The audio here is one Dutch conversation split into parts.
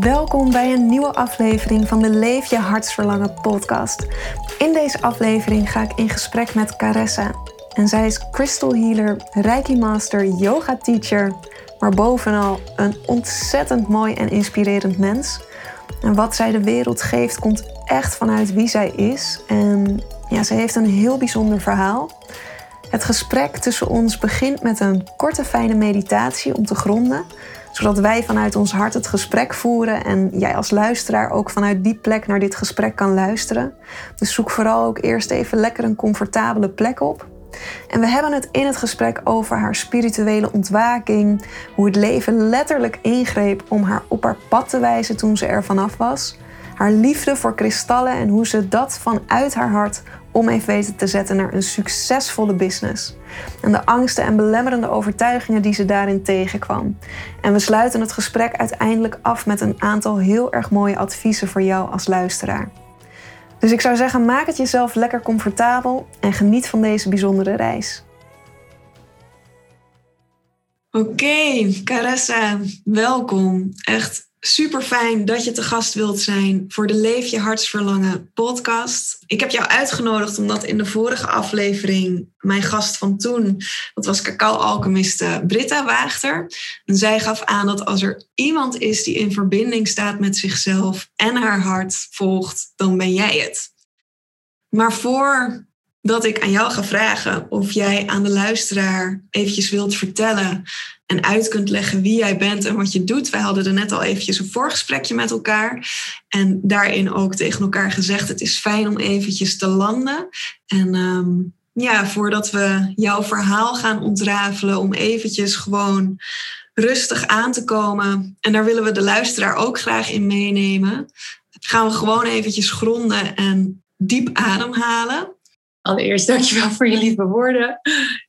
Welkom bij een nieuwe aflevering van de Leef je hartsverlangen podcast. In deze aflevering ga ik in gesprek met Caressa. En zij is crystal healer, reiki master, yoga teacher, maar bovenal een ontzettend mooi en inspirerend mens. En wat zij de wereld geeft komt echt vanuit wie zij is. En ja, ze heeft een heel bijzonder verhaal. Het gesprek tussen ons begint met een korte fijne meditatie om te gronden zodat wij vanuit ons hart het gesprek voeren en jij als luisteraar ook vanuit die plek naar dit gesprek kan luisteren. Dus zoek vooral ook eerst even lekker een comfortabele plek op. En we hebben het in het gesprek over haar spirituele ontwaking, hoe het leven letterlijk ingreep om haar op haar pad te wijzen toen ze er vanaf was, haar liefde voor kristallen en hoe ze dat vanuit haar hart om heeft weten te zetten naar een succesvolle business. En de angsten en belemmerende overtuigingen die ze daarin tegenkwam. En we sluiten het gesprek uiteindelijk af met een aantal heel erg mooie adviezen voor jou als luisteraar. Dus ik zou zeggen, maak het jezelf lekker comfortabel en geniet van deze bijzondere reis. Oké, Caressa, welkom. Echt Super fijn dat je te gast wilt zijn voor de Leef je hartsverlangen podcast. Ik heb jou uitgenodigd omdat in de vorige aflevering mijn gast van toen, dat was cacao-alchemiste Britta Waagter. En zij gaf aan dat als er iemand is die in verbinding staat met zichzelf en haar hart volgt, dan ben jij het. Maar voordat ik aan jou ga vragen of jij aan de luisteraar eventjes wilt vertellen en uit kunt leggen wie jij bent en wat je doet. Wij hadden er net al eventjes een voorgesprekje met elkaar. En daarin ook tegen elkaar gezegd: het is fijn om eventjes te landen. En ehm, ja, voordat we jouw verhaal gaan ontrafelen, om eventjes gewoon rustig aan te komen. En daar willen we de luisteraar ook graag in meenemen. Gaan we gewoon eventjes gronden en diep ademhalen. Allereerst dankjewel voor je lieve woorden.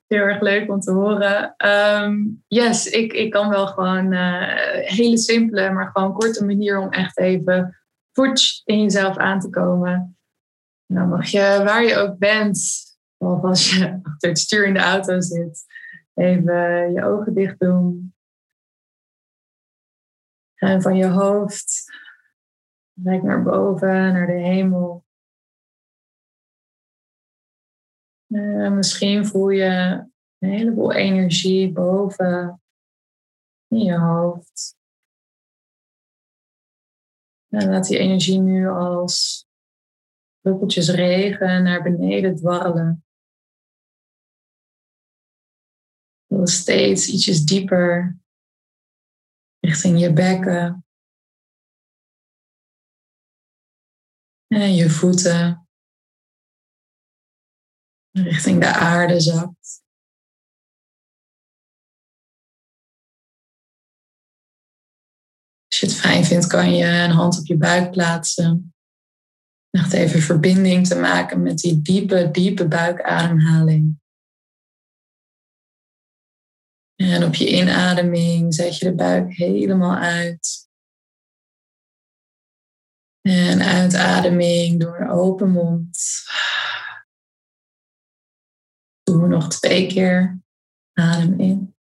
Heel erg leuk om te horen. Ehm, yes, ik, ik kan wel gewoon uh, hele simpele, maar gewoon korte manier om echt even voets in jezelf aan te komen. dan mag je, waar je ook bent, of als je achter het stuur in de auto zit, even je ogen dicht doen. En van je hoofd, kijk naar boven, naar de hemel. Uh, misschien voel je een heleboel energie boven in je hoofd. En laat die energie nu als druppeltjes regen naar beneden dwarrelen. Steeds ietsjes dieper richting je bekken. En je voeten richting de aarde zakt. Als je het fijn vindt, kan je een hand op je buik plaatsen. Echt even verbinding te maken met die diepe, diepe buikademhaling. En op je inademing zet je de buik helemaal uit. En uitademing door open mond doen we nog twee keer. Adem in.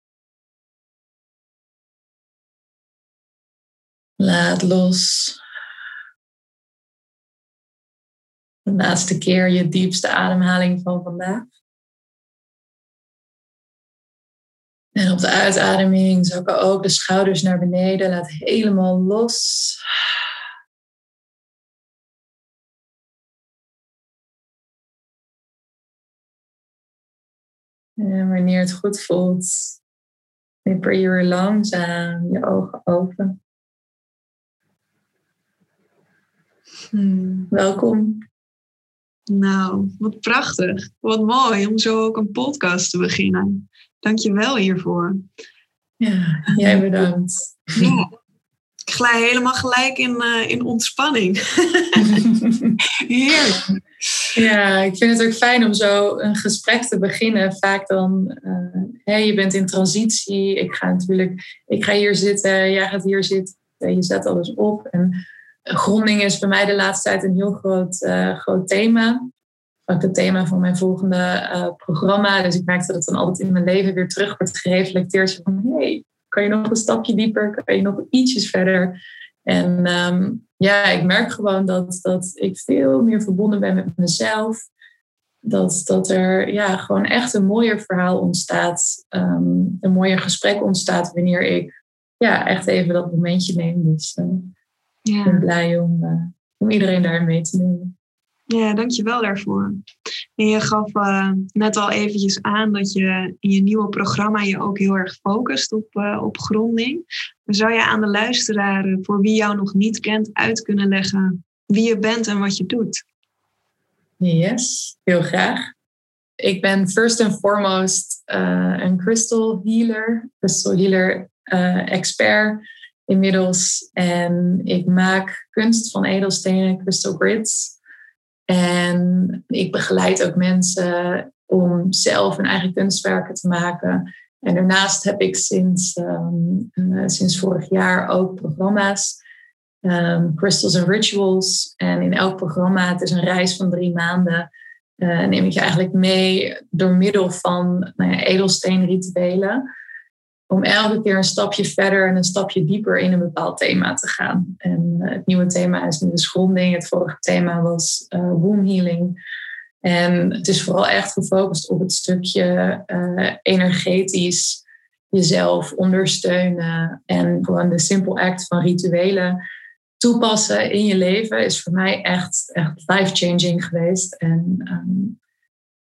Laat los. De laatste keer je diepste ademhaling van vandaag. En op de uitademing zakken ook de schouders naar beneden. Laat helemaal los. En wanneer het goed voelt, knipper je weer langzaam je ogen open. Hmm. Welkom. Nou, wat prachtig. Wat mooi om zo ook een podcast te beginnen. Dank je wel hiervoor. Ja, jij bedankt. Ja. Ik glij helemaal gelijk in, uh, in ontspanning. Heerlijk. Ja, ik vind het ook fijn om zo een gesprek te beginnen. Vaak dan, uh, je bent in transitie. Ik ga natuurlijk, ik ga hier zitten, jij gaat hier zitten. Je zet alles op. En gronding is bij mij de laatste tijd een heel groot, uh, groot thema. Ook het thema van mijn volgende programma. Dus ik merk dat het dan altijd in mijn leven weer terug wordt gereflecteerd. Van, hey, kan je nog een stapje dieper? Kan je nog ietsjes verder? En um, ja, ik merk gewoon dat, dat ik veel meer verbonden ben met mezelf. Dat, dat er ja, gewoon echt een mooier verhaal ontstaat. Um, een mooier gesprek ontstaat wanneer ik ja, echt even dat momentje neem. Dus uh, ja. ik ben blij om, uh, om iedereen daar mee te nemen. Ja, dankjewel daarvoor. En je gaf uh, net al eventjes aan dat je in je nieuwe programma je ook heel erg focust op, uh, op gronding. Zou je aan de luisteraar, voor wie jou nog niet kent, uit kunnen leggen wie je bent en wat je doet? Yes, heel graag. Ik ben first and foremost een crystal healer, crystal healer expert inmiddels. En ik maak kunst van edelstenen, crystal grids. En ik begeleid ook mensen om zelf hun eigen kunstwerken te maken. En daarnaast heb ik sinds, um, uh, sinds vorig jaar ook programma's, um, Crystals and Rituals. En in elk programma, het is een reis van drie maanden, uh, neem ik je eigenlijk mee door middel van nou ja, edelsteenrituelen om elke keer een stapje verder en een stapje dieper in een bepaald thema te gaan. En uh, het nieuwe thema is nu de gronding. Het vorige thema was uh, womb healing. En het is vooral echt gefocust op het stukje uh, energetisch jezelf ondersteunen. En gewoon de simple act van rituelen toepassen in je leven is voor mij echt, echt life-changing geweest. En um,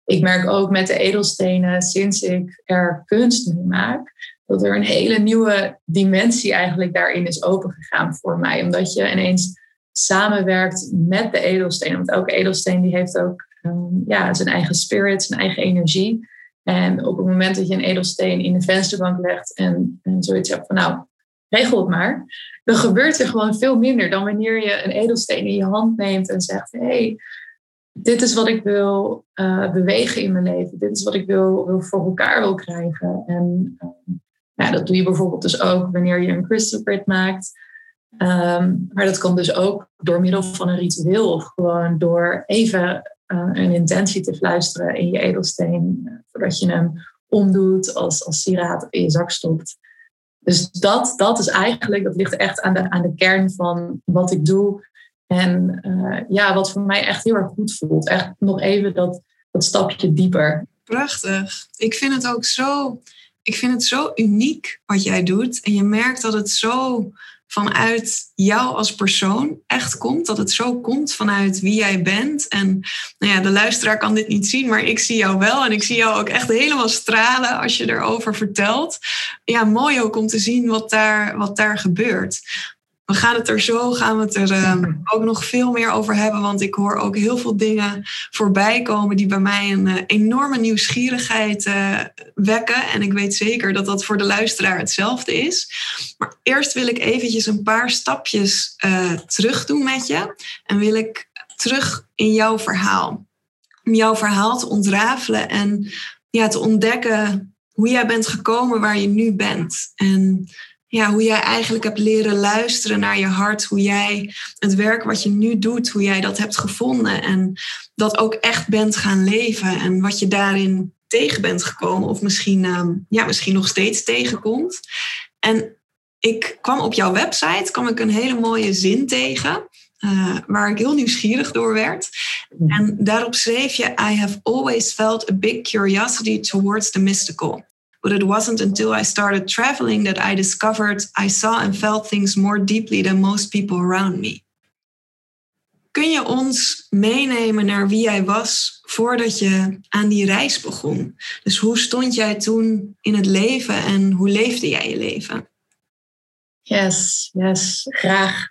ik merk ook met de edelstenen, sinds ik er kunst mee maak, dat er een hele nieuwe dimensie eigenlijk daarin is opengegaan voor mij. Omdat je ineens samenwerkt met de edelsteen. Want elke edelsteen die heeft ook um, ja, zijn eigen spirit, zijn eigen energie. En op het moment dat je een edelsteen in de vensterbank legt en, zoiets hebt van nou, regel het maar. Dan gebeurt er gewoon veel minder dan wanneer je een edelsteen in je hand neemt en zegt: hé, hey, dit is wat ik wil uh, bewegen in mijn leven. Dit is wat ik wil, wil voor elkaar wil krijgen. En um, nou, dat doe je bijvoorbeeld dus ook wanneer je een crystal grid maakt. Um, maar dat kan dus ook door middel van een ritueel of gewoon door even uh, een intentie te fluisteren in je edelsteen, uh, voordat je hem omdoet als, als sieraad in je zak stopt. Dus dat, dat is eigenlijk, dat ligt echt aan de, aan de kern van wat ik doe. En uh, ja, wat voor mij echt heel erg goed voelt. Echt nog even dat, dat stapje dieper. Prachtig. Ik vind het ook zo ik vind het zo uniek wat jij doet. En je merkt dat het zo vanuit jou als persoon echt komt. Dat het zo komt vanuit wie jij bent. En nou ja, de luisteraar kan dit niet zien, maar ik zie jou wel. En ik zie jou ook echt helemaal stralen als je erover vertelt. Ja, mooi ook om te zien wat daar, wat daar gebeurt we gaan het er zo, gaan we het er ehm, ook nog veel meer over hebben. Want ik hoor ook heel veel dingen voorbij komen die bij mij een uh, enorme nieuwsgierigheid uh, wekken. En ik weet zeker dat dat voor de luisteraar hetzelfde is. Maar eerst wil ik eventjes een paar stapjes terug doen met je. En wil ik terug in jouw verhaal. Om jouw verhaal te ontrafelen en ja, te ontdekken hoe jij bent gekomen waar je nu bent. En ja, hoe jij eigenlijk hebt leren luisteren naar je hart. Hoe jij het werk wat je nu doet, hoe jij dat hebt gevonden. En dat ook echt bent gaan leven. En wat je daarin tegen bent gekomen. Of misschien, ehm, ja, misschien nog steeds tegenkomt. En ik kwam op jouw website kwam ik een hele mooie zin tegen. Uh, waar ik heel nieuwsgierig door werd. En daarop schreef je: I have always felt a big curiosity towards the mystical. But it wasn't until I started traveling that I discovered I saw and felt things more deeply than most people around me. Kun je ons meenemen naar wie jij was voordat je aan die reis begon? Dus hoe stond jij toen in het leven en hoe leefde jij je leven? Yes, yes, graag.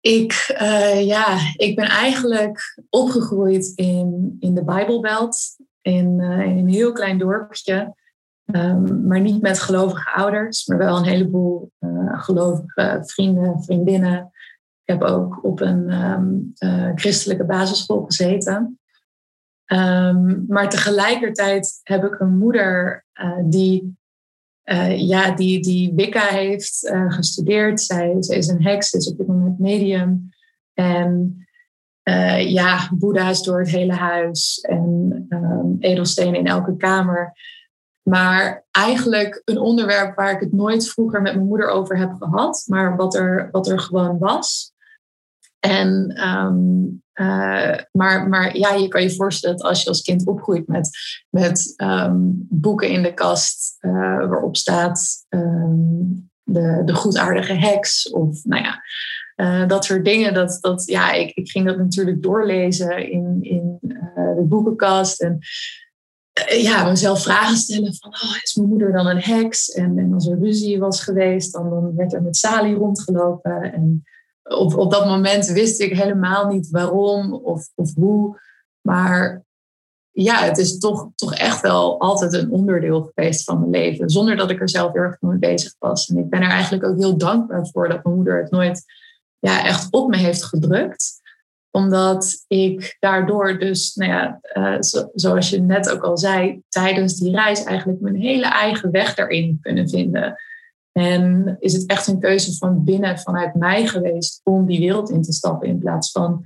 Ik, uh, ja, ik ben eigenlijk opgegroeid in, in de Bijbelbelt, in, uh, in een heel klein dorpje. Ehm, maar niet met gelovige ouders, maar wel een heleboel uh, gelovige vrienden, vriendinnen. Ik heb ook op een um, christelijke basisschool gezeten. Um, maar tegelijkertijd heb ik een moeder uh, die, ja, die, die Wicca heeft gestudeerd. Zij, zij is een heks, is op dit moment medium. En ja, boeddha's door het hele huis en edelstenen in elke kamer. Maar eigenlijk een onderwerp waar ik het nooit vroeger met mijn moeder over heb gehad, maar wat er, wat er gewoon was. En, um, uh, maar, maar ja, je kan je voorstellen dat als je als kind opgroeit met, met um, boeken in de kast uh, waarop staat um, de, de goedaardige heks of nou ja, uh, dat soort dingen. Dat, dat, ja, ik, ik ging dat natuurlijk doorlezen in, in de boekenkast. En eh, ja, mezelf vragen stellen van, oh, is mijn moeder dan een heks? En, en als er ruzie was geweest, dan, dan werd er met Sally rondgelopen. En op, op dat moment wist ik helemaal niet waarom of, of hoe. Maar ja, het is toch, toch echt wel altijd een onderdeel geweest van mijn leven. Zonder dat ik er zelf erg mee bezig was. En ik ben er eigenlijk ook heel dankbaar voor dat mijn moeder het nooit ja, echt op me heeft gedrukt omdat ik daardoor dus, nou ja, uh, zoals je net ook al zei, tijdens die reis eigenlijk mijn hele eigen weg daarin kunnen vinden. En is het echt een keuze van binnen, vanuit mij geweest, om die wereld in te stappen. In plaats van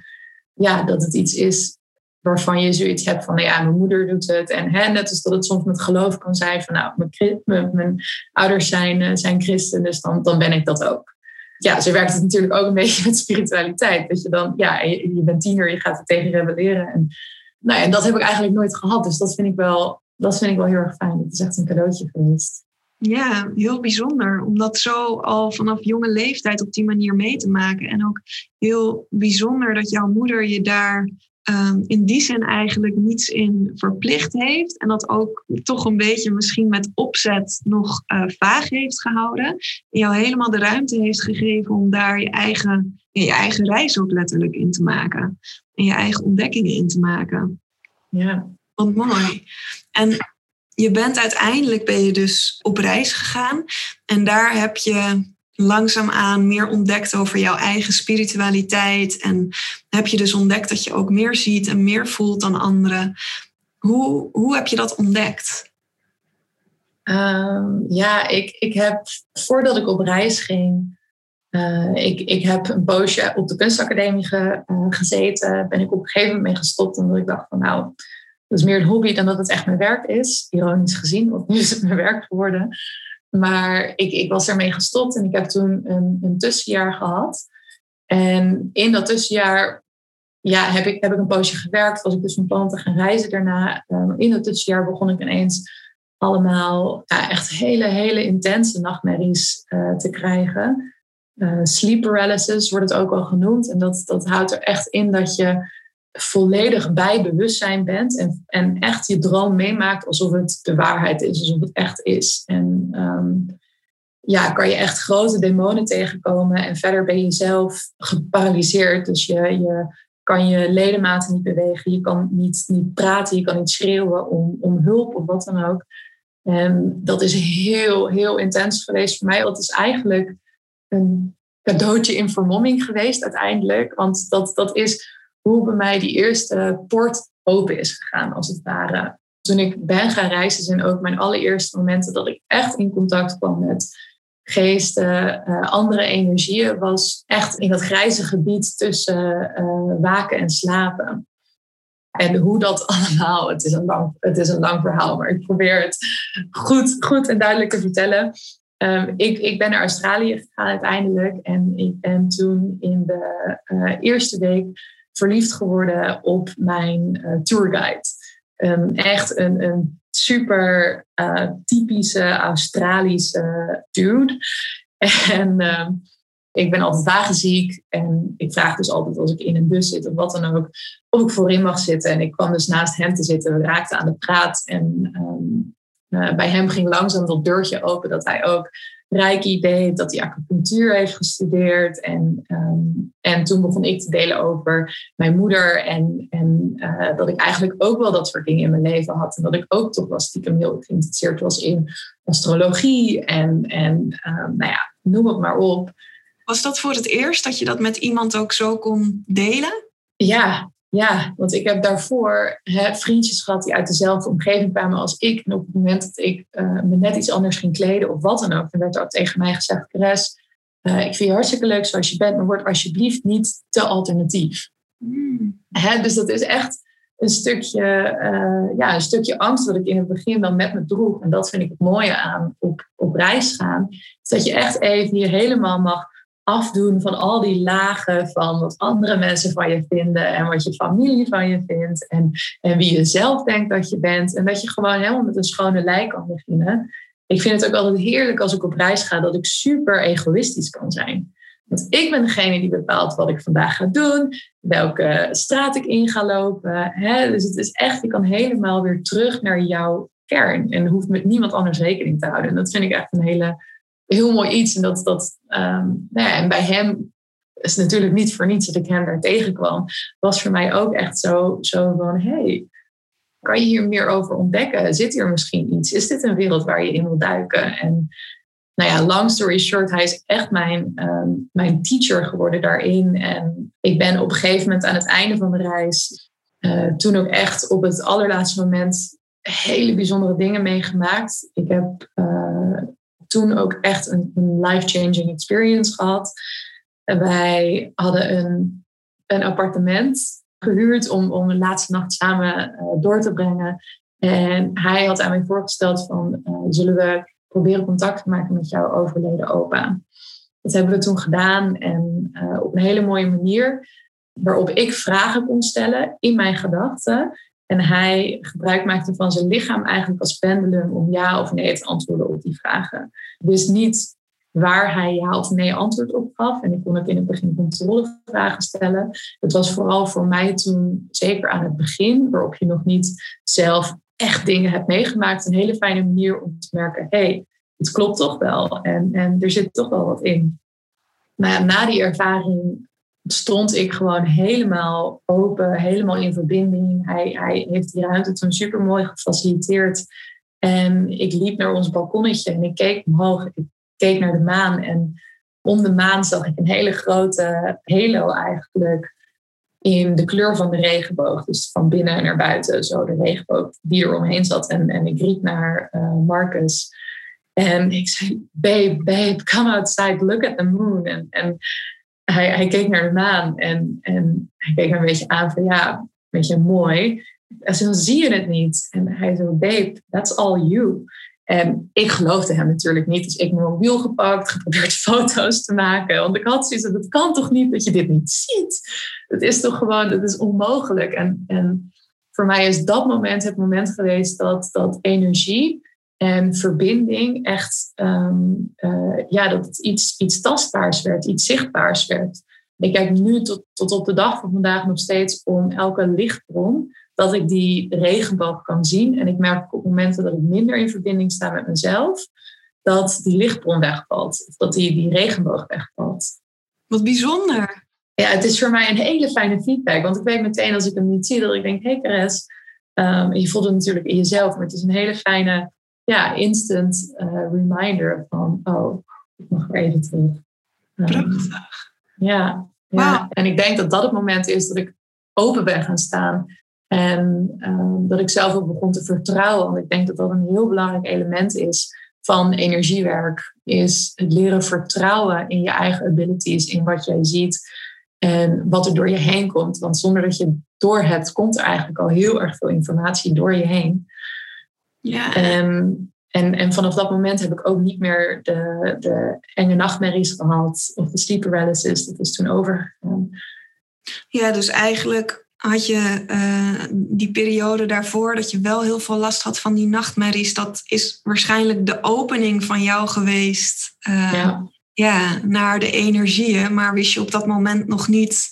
ja, dat het iets is waarvan je zoiets hebt van, nou ja, mijn moeder doet het. En hè, net als dat het soms met geloof kan zijn van, nou, mijn, mijn, ouders zijn, uh, zijn christen, dus dan ben ik dat ook ja, zo werkt het natuurlijk ook een beetje met spiritualiteit. Dat je dan, ja, je, bent tiener, je gaat er tegen rebelleren. En, nou ja, en dat heb ik eigenlijk nooit gehad. Dus dat vind ik wel, dat vind ik wel heel erg fijn. Het is echt een cadeautje geweest. Ja, heel bijzonder om dat zo al vanaf jonge leeftijd op die manier mee te maken. En ook heel bijzonder dat jouw moeder je daar um, in die zin eigenlijk niets in verplicht heeft. En dat ook toch een beetje misschien met opzet nog uh, vaag heeft gehouden. En jou helemaal de ruimte heeft gegeven om daar je eigen, je eigen reis ook letterlijk in te maken. En je eigen ontdekkingen in te maken. Ja. Wat mooi. En je bent uiteindelijk ben je dus op reis gegaan. En daar heb je langzaamaan meer ontdekt over jouw eigen spiritualiteit. En heb je dus ontdekt dat je ook meer ziet en meer voelt dan anderen. Hoe, hoe heb je dat ontdekt? Um, ja, ik, ik heb voordat ik op reis ging, uh, ik, ik heb een poosje op de kunstacademie ge, uh, gezeten. Ben ik op een gegeven moment mee gestopt omdat ik dacht van nou, dat is meer een hobby dan dat het echt mijn werk is. Ironisch gezien, want nu is het mijn werk geworden. Maar ik, ik was ermee gestopt en ik heb toen een, een tussenjaar gehad. En in dat tussenjaar ja, heb, ik, heb ik een poosje gewerkt. Was ik dus van plan te gaan reizen daarna. Um, in dat tussenjaar begon ik ineens allemaal ja, echt hele, hele intense nachtmerries uh, te krijgen. Uh, sleep paralysis wordt het ook al genoemd. En dat, dat houdt er echt in dat je volledig bij bewustzijn bent en, en echt je droom meemaakt alsof het de waarheid is, alsof het echt is. En um, ja, kan je echt grote demonen tegenkomen en verder ben je zelf geparalyseerd. Dus je, je kan je ledematen niet bewegen, je kan niet, niet praten, je kan niet schreeuwen om, om hulp of wat dan ook. En dat is heel, heel intens geweest voor mij. Dat is eigenlijk een cadeautje in vermomming geweest uiteindelijk. Want dat, dat is hoe bij mij die eerste poort open is gegaan, als het ware. Toen ik ben gaan reizen, zijn ook mijn allereerste momenten dat ik echt in contact kwam met geesten, uh, andere energieën, was echt in dat grijze gebied tussen uh, waken en slapen. En hoe dat allemaal, het is, een lang, het is een lang verhaal, maar ik probeer het goed, goed en duidelijk te vertellen. Um, ik, ik ben naar Australië gegaan uiteindelijk en ik ben toen in de uh, eerste week verliefd geworden op mijn uh, tourguide. Um, echt een, een super uh, typische Australische dude. En uh, ik ben altijd wagenziek. En ik vraag dus altijd als ik in een bus zit of wat dan ook, of ik voorin mag zitten. En ik kwam dus naast hem te zitten. We raakten aan de praat. En um, bij hem ging langzaam dat deurtje open dat hij ook Reiki deed, dat hij acupunctuur heeft gestudeerd. En, ehm, en toen begon ik te delen over mijn moeder. En, en uh, dat ik eigenlijk ook wel dat soort dingen in mijn leven had. En dat ik ook toch wel stiekem heel geïnteresseerd was in astrologie. En, en uh, nou ja, noem het maar op. Was dat voor het eerst dat je dat met iemand ook zo kon delen? Ja, ja, want ik heb daarvoor hè, vriendjes gehad die uit dezelfde omgeving kwamen als ik. En op het moment dat ik uh, me net iets anders ging kleden of wat dan ook, dan werd er ook tegen mij gezegd: Chris, uh, ik vind je hartstikke leuk zoals je bent, maar word alsjeblieft niet te alternatief. Mm. Hè, dus dat is echt een stukje, uh, ja, een stukje angst dat ik in het begin dan met me droeg. En dat vind ik het mooie aan op, op reis gaan. Is dat je echt even hier helemaal mag afdoen van al die lagen van wat andere mensen van je vinden en wat je familie van je vindt en, en wie je zelf denkt dat je bent. En dat je gewoon helemaal met een schone lijn kan beginnen. Ik vind het ook altijd heerlijk als ik op reis ga dat ik super egoïstisch kan zijn. Want ik ben degene die bepaalt wat ik vandaag ga doen, welke straat ik in ga lopen. Hè? Dus het is echt, je kan helemaal weer terug naar jouw kern en hoeft met niemand anders rekening te houden. En dat vind ik echt een hele heel mooi iets. En, dat, dat, um, nou ja, en bij hem is natuurlijk niet voor niets dat ik hem daar tegenkwam. Was voor mij ook echt zo, zo van, hey, kan je hier meer over ontdekken? Zit hier misschien iets? Is dit een wereld waar je in wil duiken? En nou ja, long story short, hij is echt mijn, um, mijn teacher geworden daarin. En ik ben op een gegeven moment aan het einde van de reis, uh, toen ook echt op het allerlaatste moment hele bijzondere dingen meegemaakt. Ik heb uh, toen ook echt een, een life-changing experience gehad. wij hadden een, een appartement gehuurd om, om een laatste nacht samen uh, door te brengen. En hij had aan mij voorgesteld van, uh, zullen we proberen contact te maken met jouw overleden opa? Dat hebben we toen gedaan en uh, op een hele mooie manier, waarop ik vragen kon stellen in mijn gedachten. En hij gebruik maakte van zijn lichaam eigenlijk als pendulum om ja of nee te antwoorden op die vragen. Dus niet waar hij ja of nee antwoord op gaf. En ik kon ook in het begin controlevragen stellen. Het was vooral voor mij toen, zeker aan het begin, waarop je nog niet zelf echt dingen hebt meegemaakt, een hele fijne manier om te merken, hé, hey, het klopt toch wel. En, en er zit toch wel wat in. Maar na die ervaring stond ik gewoon helemaal open, helemaal in verbinding. Hij, hij heeft die ruimte toen super mooi gefaciliteerd. En ik liep naar ons balkonnetje en ik keek omhoog. Ik keek naar de maan en om de maan zag ik een hele grote halo eigenlijk in de kleur van de regenboog. Dus van binnen naar buiten, zo de regenboog die er omheen zat. En, en ik riep naar uh, Marcus. En ik zei, babe, babe, come outside, look at the moon. En, en hij, hij keek naar de maan en, en hij keek me een beetje aan van ja, een beetje mooi. En dan zie je het niet. En hij zo, babe, that's all you. En ik geloofde hem natuurlijk niet. Dus ik mijn mobiel gepakt, geprobeerd foto's te maken. Want ik had zoiets dat kan toch niet dat je dit niet ziet? Het is toch gewoon, het is onmogelijk. En, en voor mij is dat moment het moment geweest dat, dat energie en verbinding echt, ehm, eh, ja, dat het iets, iets tastbaars werd, iets zichtbaars werd. Ik kijk nu tot, tot op de dag van vandaag nog steeds om elke lichtbron, dat ik die regenboog kan zien. En ik merk op momenten dat ik minder in verbinding sta met mezelf, dat die lichtbron wegvalt. Of dat die, die regenboog wegvalt. Wat bijzonder. Ja, het is voor mij een hele fijne feedback. Want ik weet meteen als ik hem niet zie, dat ik denk, hé hey Cares, um, je voelt het natuurlijk in jezelf, maar het is een hele fijne ja, instant uh, reminder van, oh, ik mag weer even terug. Um, Prachtig. Ja, ja. en ik denk dat dat het moment is dat ik open ben gaan staan. En um, dat ik zelf ook begon te vertrouwen. Want ik denk dat dat een heel belangrijk element is van energiewerk. Is het leren vertrouwen in je eigen abilities, in wat jij ziet. En wat er door je heen komt. Want zonder dat je het door hebt, komt er eigenlijk al heel erg veel informatie door je heen. Ja. En, en, en vanaf dat moment heb ik ook niet meer de, de enge nachtmerries gehad of de sleep paralysis. Dat is toen overgegaan. Ja, dus eigenlijk had je uh, die periode daarvoor dat je wel heel veel last had van die nachtmerries. Dat is waarschijnlijk de opening van jou geweest. Uh, ja. ja. naar de energieën. Maar wist je op dat moment nog niet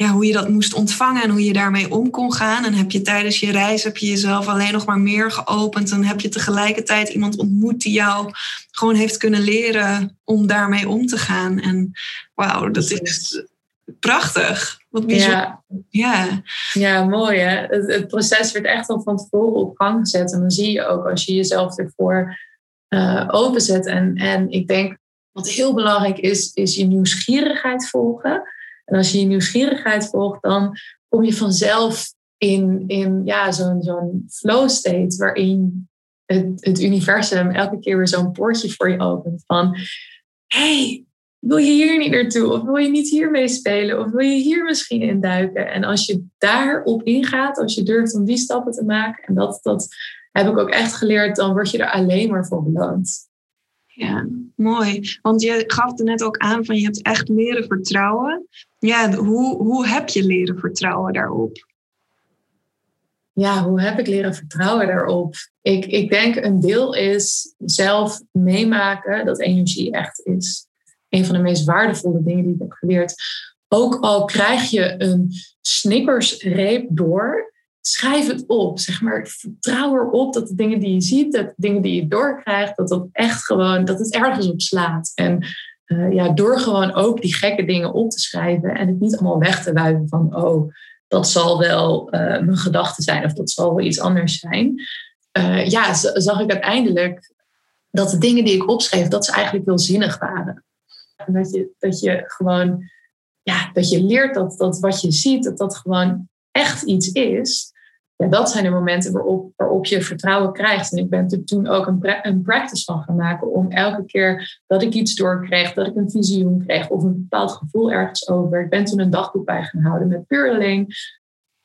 ja, hoe je dat moest ontvangen en hoe je daarmee om kon gaan. En heb je tijdens je reis heb je jezelf alleen nog maar meer geopend. En heb je tegelijkertijd iemand ontmoet die jou gewoon heeft kunnen leren om daarmee om te gaan. En wauw, dat is prachtig. Wat bijzonder. Ja, ja. ja mooi hè. Het, het, proces werd echt al van tevoren op gang gezet. En dan zie je ook als je jezelf ervoor uh, openzet. En, en ik denk wat heel belangrijk is, is je nieuwsgierigheid volgen. En als je je nieuwsgierigheid volgt, dan kom je vanzelf in, in ja, zo'n zo'n flow state waarin het, universum elke keer weer zo'n poortje voor je opent. Van hey, wil je hier niet naartoe? Of wil je niet hiermee spelen? Of wil je hier misschien induiken? En als je daarop ingaat, als je durft om die stappen te maken, en dat, dat heb ik ook echt geleerd, dan word je er alleen maar voor beloond. Ja, mooi. Want je gaf er net ook aan van je hebt echt leren vertrouwen. Ja, hoe, hoe heb je leren vertrouwen daarop? Ja, hoe heb ik leren vertrouwen daarop? Ik, ik denk een deel is zelf meemaken dat energie echt is. Een van de meest waardevolle dingen die ik heb geleerd. Ook al krijg je een snickersreep door, schrijf het op. Zeg maar, vertrouw erop dat de dingen die je ziet, dat de dingen die je doorkrijgt, dat dat echt gewoon, dat het ergens op slaat. En uh, ja, door gewoon ook die gekke dingen op te schrijven en het niet allemaal weg te wuiven van, oh, dat zal wel uh, mijn gedachte zijn of dat zal wel iets anders zijn. Uh, ja, zag ik uiteindelijk dat de dingen die ik opschreef, dat ze eigenlijk heel zinnig waren. En dat je, dat je gewoon, ja, dat je leert dat, dat wat je ziet, dat dat gewoon echt iets is ja, dat zijn de momenten waarop, waarop je vertrouwen krijgt. En ik ben er toen ook een, een practice van gaan maken om elke keer dat ik iets doorkreeg, dat ik een visioen kreeg of een bepaald gevoel ergens over. Ik ben toen een dagboek bij gaan houden met puur alleen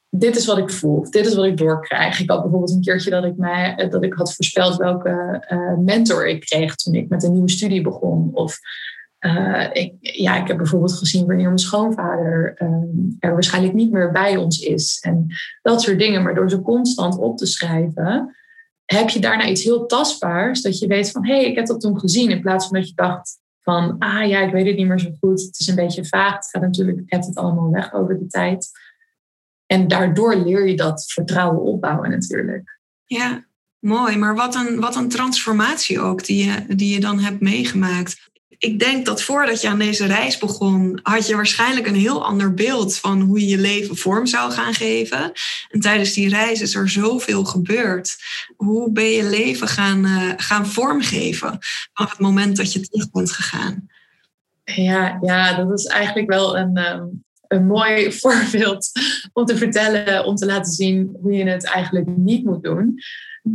dit is wat ik voel, dit is wat ik doorkrijg. Ik had bijvoorbeeld een keertje dat ik, mij, dat ik had voorspeld welke uh, mentor ik kreeg toen ik met een nieuwe studie begon. Of uh, ik, ja, ik heb bijvoorbeeld gezien wanneer mijn schoonvader uh, er waarschijnlijk niet meer bij ons is. En dat soort dingen. Maar door ze constant op te schrijven, heb je daarna iets heel tastbaars. Dat je weet van, hé, hey, ik heb dat toen gezien. In plaats van dat je dacht van, ah ja, ik weet het niet meer zo goed. Het is een beetje vaag. Het gaat natuurlijk, ik heb het allemaal weg over de tijd. En daardoor leer je dat vertrouwen opbouwen natuurlijk. Ja, mooi. Maar wat een, wat een transformatie ook die je, die je dan hebt meegemaakt ik denk dat voordat je aan deze reis begon, had je waarschijnlijk een heel ander beeld van hoe je je leven vorm zou gaan geven. En tijdens die reis is er zoveel gebeurd. Hoe ben je leven gaan, uh, gaan vormgeven vanaf het moment dat je terug bent gegaan? Ja, ja, dat is eigenlijk wel een, ehm, een mooi voorbeeld om te vertellen, om te laten zien hoe je het eigenlijk niet moet doen.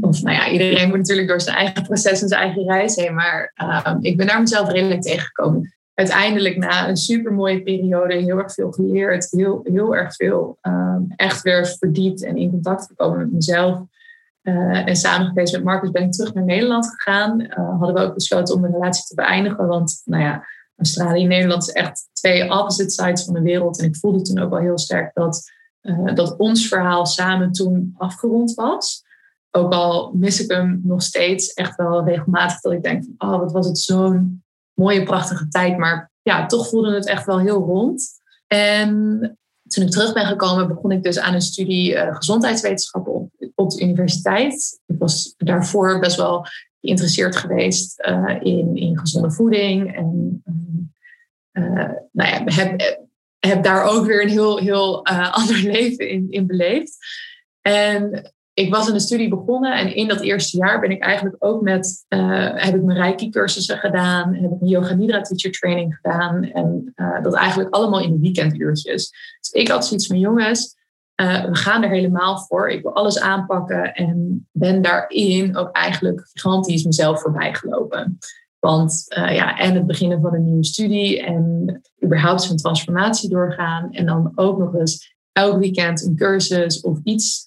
Of nou ja, iedereen moet natuurlijk door zijn eigen proces en zijn eigen reis heen. Maar uh, ik ben daar mezelf redelijk tegengekomen. Uiteindelijk na een super mooie periode heel erg veel geleerd. Heel, heel erg veel um, echt weer verdiept en in contact gekomen met mezelf. Uh, en samen geweest met Marcus ben ik terug naar Nederland gegaan. Uh, hadden we ook besloten om de relatie te beëindigen. Want nou ja, Australië en Nederland is echt twee opposite sides van de wereld. En ik voelde toen ook wel heel sterk dat, uh, dat ons verhaal samen toen afgerond was ook al mis ik hem nog steeds echt wel regelmatig dat ik denk van, oh, wat was het zo'n mooie, prachtige tijd. Maar ja, toch voelde het echt wel heel rond. En toen ik terug ben gekomen, begon ik dus aan een studie uh, gezondheidswetenschappen op, de universiteit. Ik was daarvoor best wel geïnteresseerd geweest uh, in, in gezonde voeding. En uh, nou ja, heb, heb daar ook weer een heel, heel ander leven in, in beleefd. En ik was in de studie begonnen en in dat eerste jaar ben ik eigenlijk ook met, uh, heb ik mijn Reiki cursussen gedaan, heb ik een Yoga Nidra teacher training gedaan en uh, dat eigenlijk allemaal in de weekenduurtjes. Dus ik had zoiets van jongens, uh, we gaan er helemaal voor. Ik wil alles aanpakken en ben daarin ook eigenlijk gigantisch mezelf voorbij gelopen. Want ja, en het beginnen van een nieuwe studie en überhaupt zo'n transformatie doorgaan en dan ook nog eens elk weekend een cursus of iets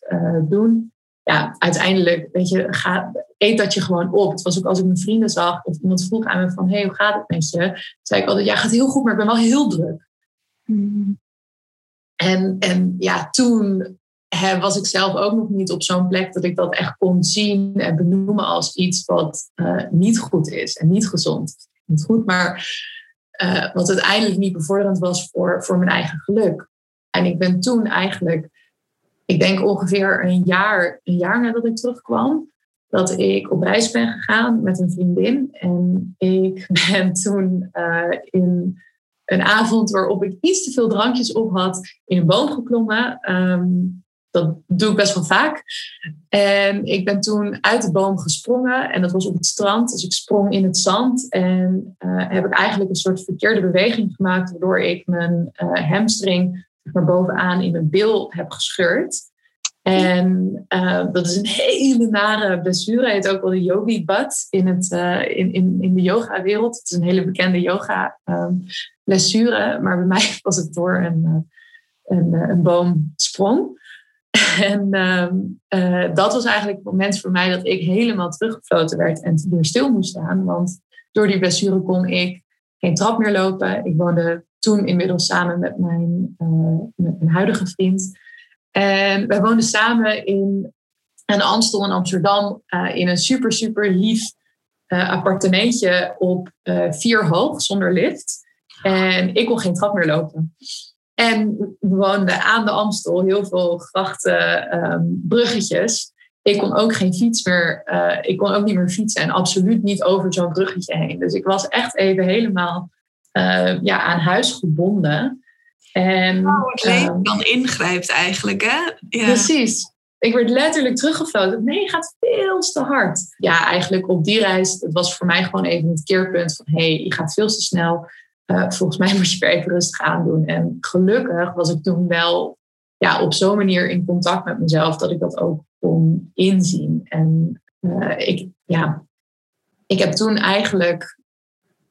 doen ja, uiteindelijk, weet je, ga, eet dat je gewoon op. Het was ook als ik mijn vrienden zag of iemand vroeg aan me van, hey, hoe gaat het met je? zei ik altijd, ja, gaat heel goed, maar ik ben wel heel druk. Mm. En, en ja, toen hè, was ik zelf ook nog niet op zo'n plek dat ik dat echt kon zien en benoemen als iets wat uh, niet goed is en niet gezond. Niet goed, maar uh, wat uiteindelijk niet bevorderend was voor, voor mijn eigen geluk. En ik ben toen eigenlijk, ik denk ongeveer een jaar, een jaar nadat ik terugkwam, dat ik op reis ben gegaan met een vriendin. En ik ben toen uh, in een avond waarop ik iets te veel drankjes op had, in een boom geklommen. Ehm, dat doe ik best wel vaak. En ik ben toen uit de boom gesprongen en dat was op het strand. Dus ik sprong in het zand en uh, heb ik eigenlijk een soort verkeerde beweging gemaakt, waardoor ik mijn uh, hamstring naar bovenaan in mijn bil heb gescheurd. En uh, dat is een hele nare blessure. Hij heet ook wel de yogi butt in, het, in, in, in de yoga-wereld. Het is een hele bekende yoga-blessure. maar bij mij was het door een, een, een boom sprong. En ehm, eh, dat was eigenlijk het moment voor mij dat ik helemaal teruggefloten werd en weer stil moest staan. Want door die blessure kon ik geen trap meer lopen. Ik woonde toen inmiddels samen met mijn, uh, met mijn huidige vriend. En wij woonden samen in een Amstel in Amsterdam uh, in een super, super lief appartementje op vier hoog zonder lift. En ik kon geen trap meer lopen. En we woonden aan de Amstel, heel veel grachten, um, bruggetjes. Ik kon ook geen fiets meer, ik kon ook niet meer fietsen en absoluut niet over zo'n bruggetje heen. Dus ik was echt even helemaal uh, ja, aan huis gebonden. En, oh, het leven um, dan ingrijpt eigenlijk, hè? Ja. Precies. Ik werd letterlijk teruggefloten. Nee, je gaat veel te hard. Ja, eigenlijk op die reis, het was voor mij gewoon even het keerpunt van... hé, hey, je gaat veel te snel uh, volgens mij moet je weer even rustig aandoen. En gelukkig was ik toen wel ja, op zo'n manier in contact met mezelf dat ik dat ook kon inzien. En uh, ik, ja, ik heb toen eigenlijk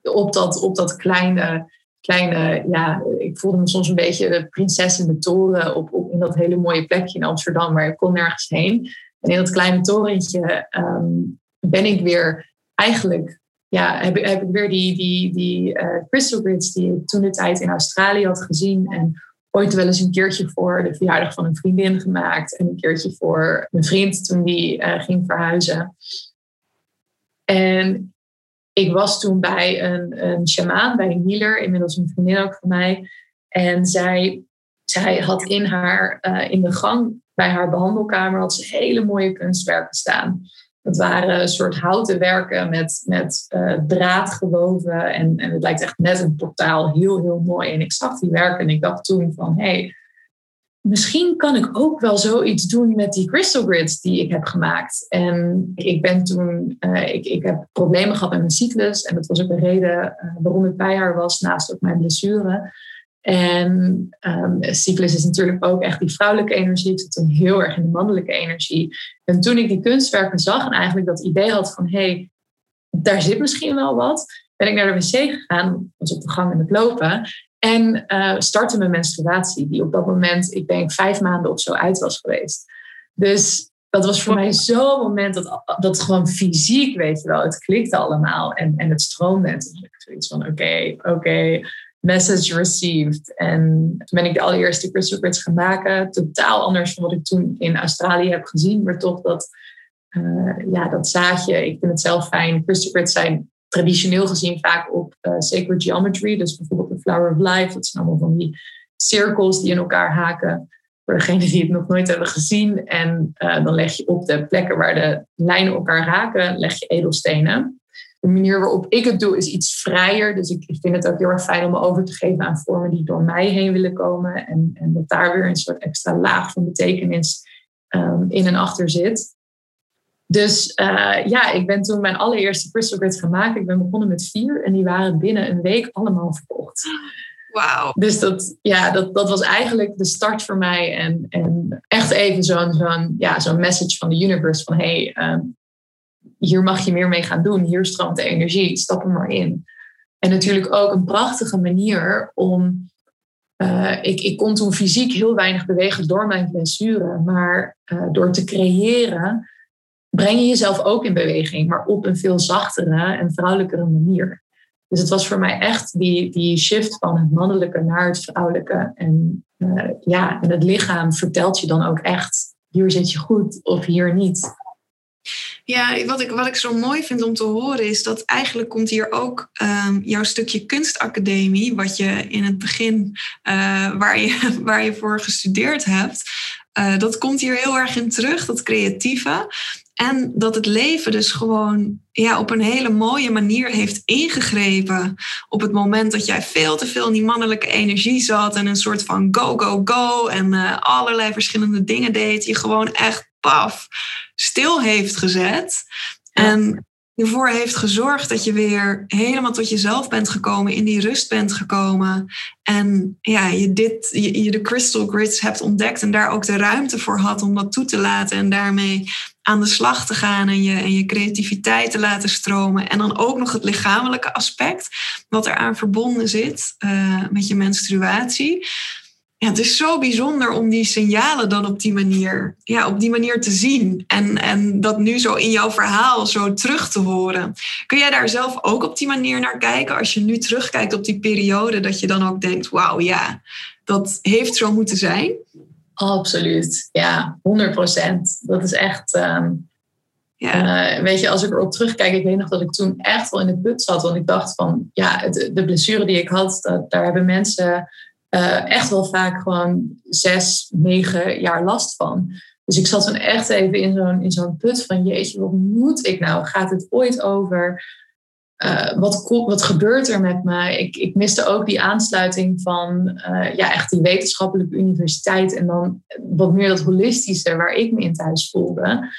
op dat, op dat kleine, kleine, ja, ik voelde me soms een beetje de prinses in de toren op, op in dat hele mooie plekje in Amsterdam, maar ik kon nergens heen. En in dat kleine torentje um, ben ik weer eigenlijk ja, heb, heb ik weer die, die, die uh, crystal grids die ik toen de tijd in Australië had gezien. En ooit wel eens een keertje voor de verjaardag van een vriendin gemaakt. En een keertje voor mijn vriend toen die uh, ging verhuizen. En ik was toen bij een, een shamaan, bij een healer, inmiddels een vriendin ook van mij. En zij, zij had in, haar, uh, in de gang bij haar behandelkamer had ze hele mooie kunstwerken staan. Het waren een soort houten werken met, met uh, draad gewoven. En, en het lijkt echt net een portaal. Heel, heel mooi. En ik zag die werken en ik dacht toen van... hey, misschien kan ik ook wel zoiets doen met die crystal grids die ik heb gemaakt. En ik ben toen... Uh, ik, ik heb problemen gehad met mijn cyclus. En dat was ook een reden uh, waarom ik bij haar was. Naast ook mijn blessure. En um, cyclus is natuurlijk ook echt die vrouwelijke energie. Ik zit toen heel erg in de mannelijke energie. En toen ik die kunstwerken zag en eigenlijk dat idee had van... hé, hey, daar zit misschien wel wat... ben ik naar de wc gegaan, was op de gang in het lopen... en uh, startte mijn menstruatie, die op dat moment, ik denk, vijf maanden of zo uit was geweest. Dus dat was voor mij zo'n moment dat, dat gewoon fysiek, weet je wel, het klikte allemaal en, en het stroomde. En toen ik zoiets van, oké, okay, oké... Okay message received. En toen ben ik de allereerste crystal grids gaan maken. Totaal anders dan wat ik toen in Australië heb gezien. Maar toch dat, uh, ja, dat zaadje. Ik vind het zelf fijn. Crystal grids zijn traditioneel gezien vaak op uh, sacred geometry. Dus bijvoorbeeld de Flower of Life. Dat zijn allemaal van die cirkels die in elkaar haken. Voor degenen die het nog nooit hebben gezien. En uh, dan leg je op de plekken waar de lijnen elkaar raken, leg je edelstenen de manier waarop ik het doe is iets vrijer. Dus ik, vind het ook heel erg fijn om me over te geven aan vormen die door mij heen willen komen. En, en dat daar weer een soort extra laag van betekenis um, in en achter zit. Dus uh, ja, ik ben toen mijn allereerste crystal grids gaan maken. Ik ben begonnen met vier en die waren binnen een week allemaal verkocht. Wauw. Dus dat, ja, dat, dat was eigenlijk de start voor mij. En, en echt even zo'n zo'n ja, zo'n message van de universe van hey, um, hier mag je meer mee gaan doen. Hier stroomt de energie, stap er maar in. En natuurlijk ook een prachtige manier om. Uh, ik, ik kon toen fysiek heel weinig bewegen door mijn blessure, maar uh, door te creëren breng je jezelf ook in beweging, maar op een veel zachtere en vrouwelijkere manier. Dus het was voor mij echt die, die shift van het mannelijke naar het vrouwelijke. En uh, ja, en het lichaam vertelt je dan ook echt, hier zit je goed of hier niet. Ja, wat ik, wat ik zo mooi vind om te horen is dat eigenlijk komt hier ook um, jouw stukje kunstacademie, wat je in het begin, uh, waar, je, waar je voor gestudeerd hebt, uh, dat komt hier heel erg in terug, dat creatieve. En dat het leven dus gewoon ja, op een hele mooie manier heeft ingegrepen. Op het moment dat jij veel te veel in die mannelijke energie zat. En een soort van go, go, go. En uh, allerlei verschillende dingen deed. Je gewoon echt paf stil heeft gezet. En ervoor heeft gezorgd dat je weer helemaal tot jezelf bent gekomen, in die rust bent gekomen. En ja, je, dit, je, de crystal grids hebt ontdekt en daar ook de ruimte voor had om dat toe te laten en daarmee aan de slag te gaan en je, en je creativiteit te laten stromen. En dan ook nog het lichamelijke aspect, wat eraan verbonden zit uh, met je menstruatie ja, het is zo bijzonder om die signalen dan op die manier, ja, op die manier te zien. En, en dat nu zo in jouw verhaal zo terug te horen. Kun jij daar zelf ook op die manier naar kijken? Als je nu terugkijkt op die periode, dat je dan ook denkt: wauw, ja, dat heeft zo moeten zijn? Absoluut, ja, 100 procent. Dat is echt. Ehm, ja. Uh, weet je, als ik erop terugkijk, ik weet nog dat ik toen echt wel in de put zat. Want ik dacht van, ja, het, de blessure die ik had, dat, daar hebben mensen uh, echt wel vaak gewoon zes, negen jaar last van. Dus ik zat toen echt even in zo'n, in zo'n put van, jeetje, wat moet ik nou? Gaat het ooit over? Uh, wat, wat gebeurt er met mij? Ik, ik miste ook die aansluiting van uh, ja, echt die wetenschappelijke universiteit en dan wat meer dat holistische waar ik me in thuis voelde.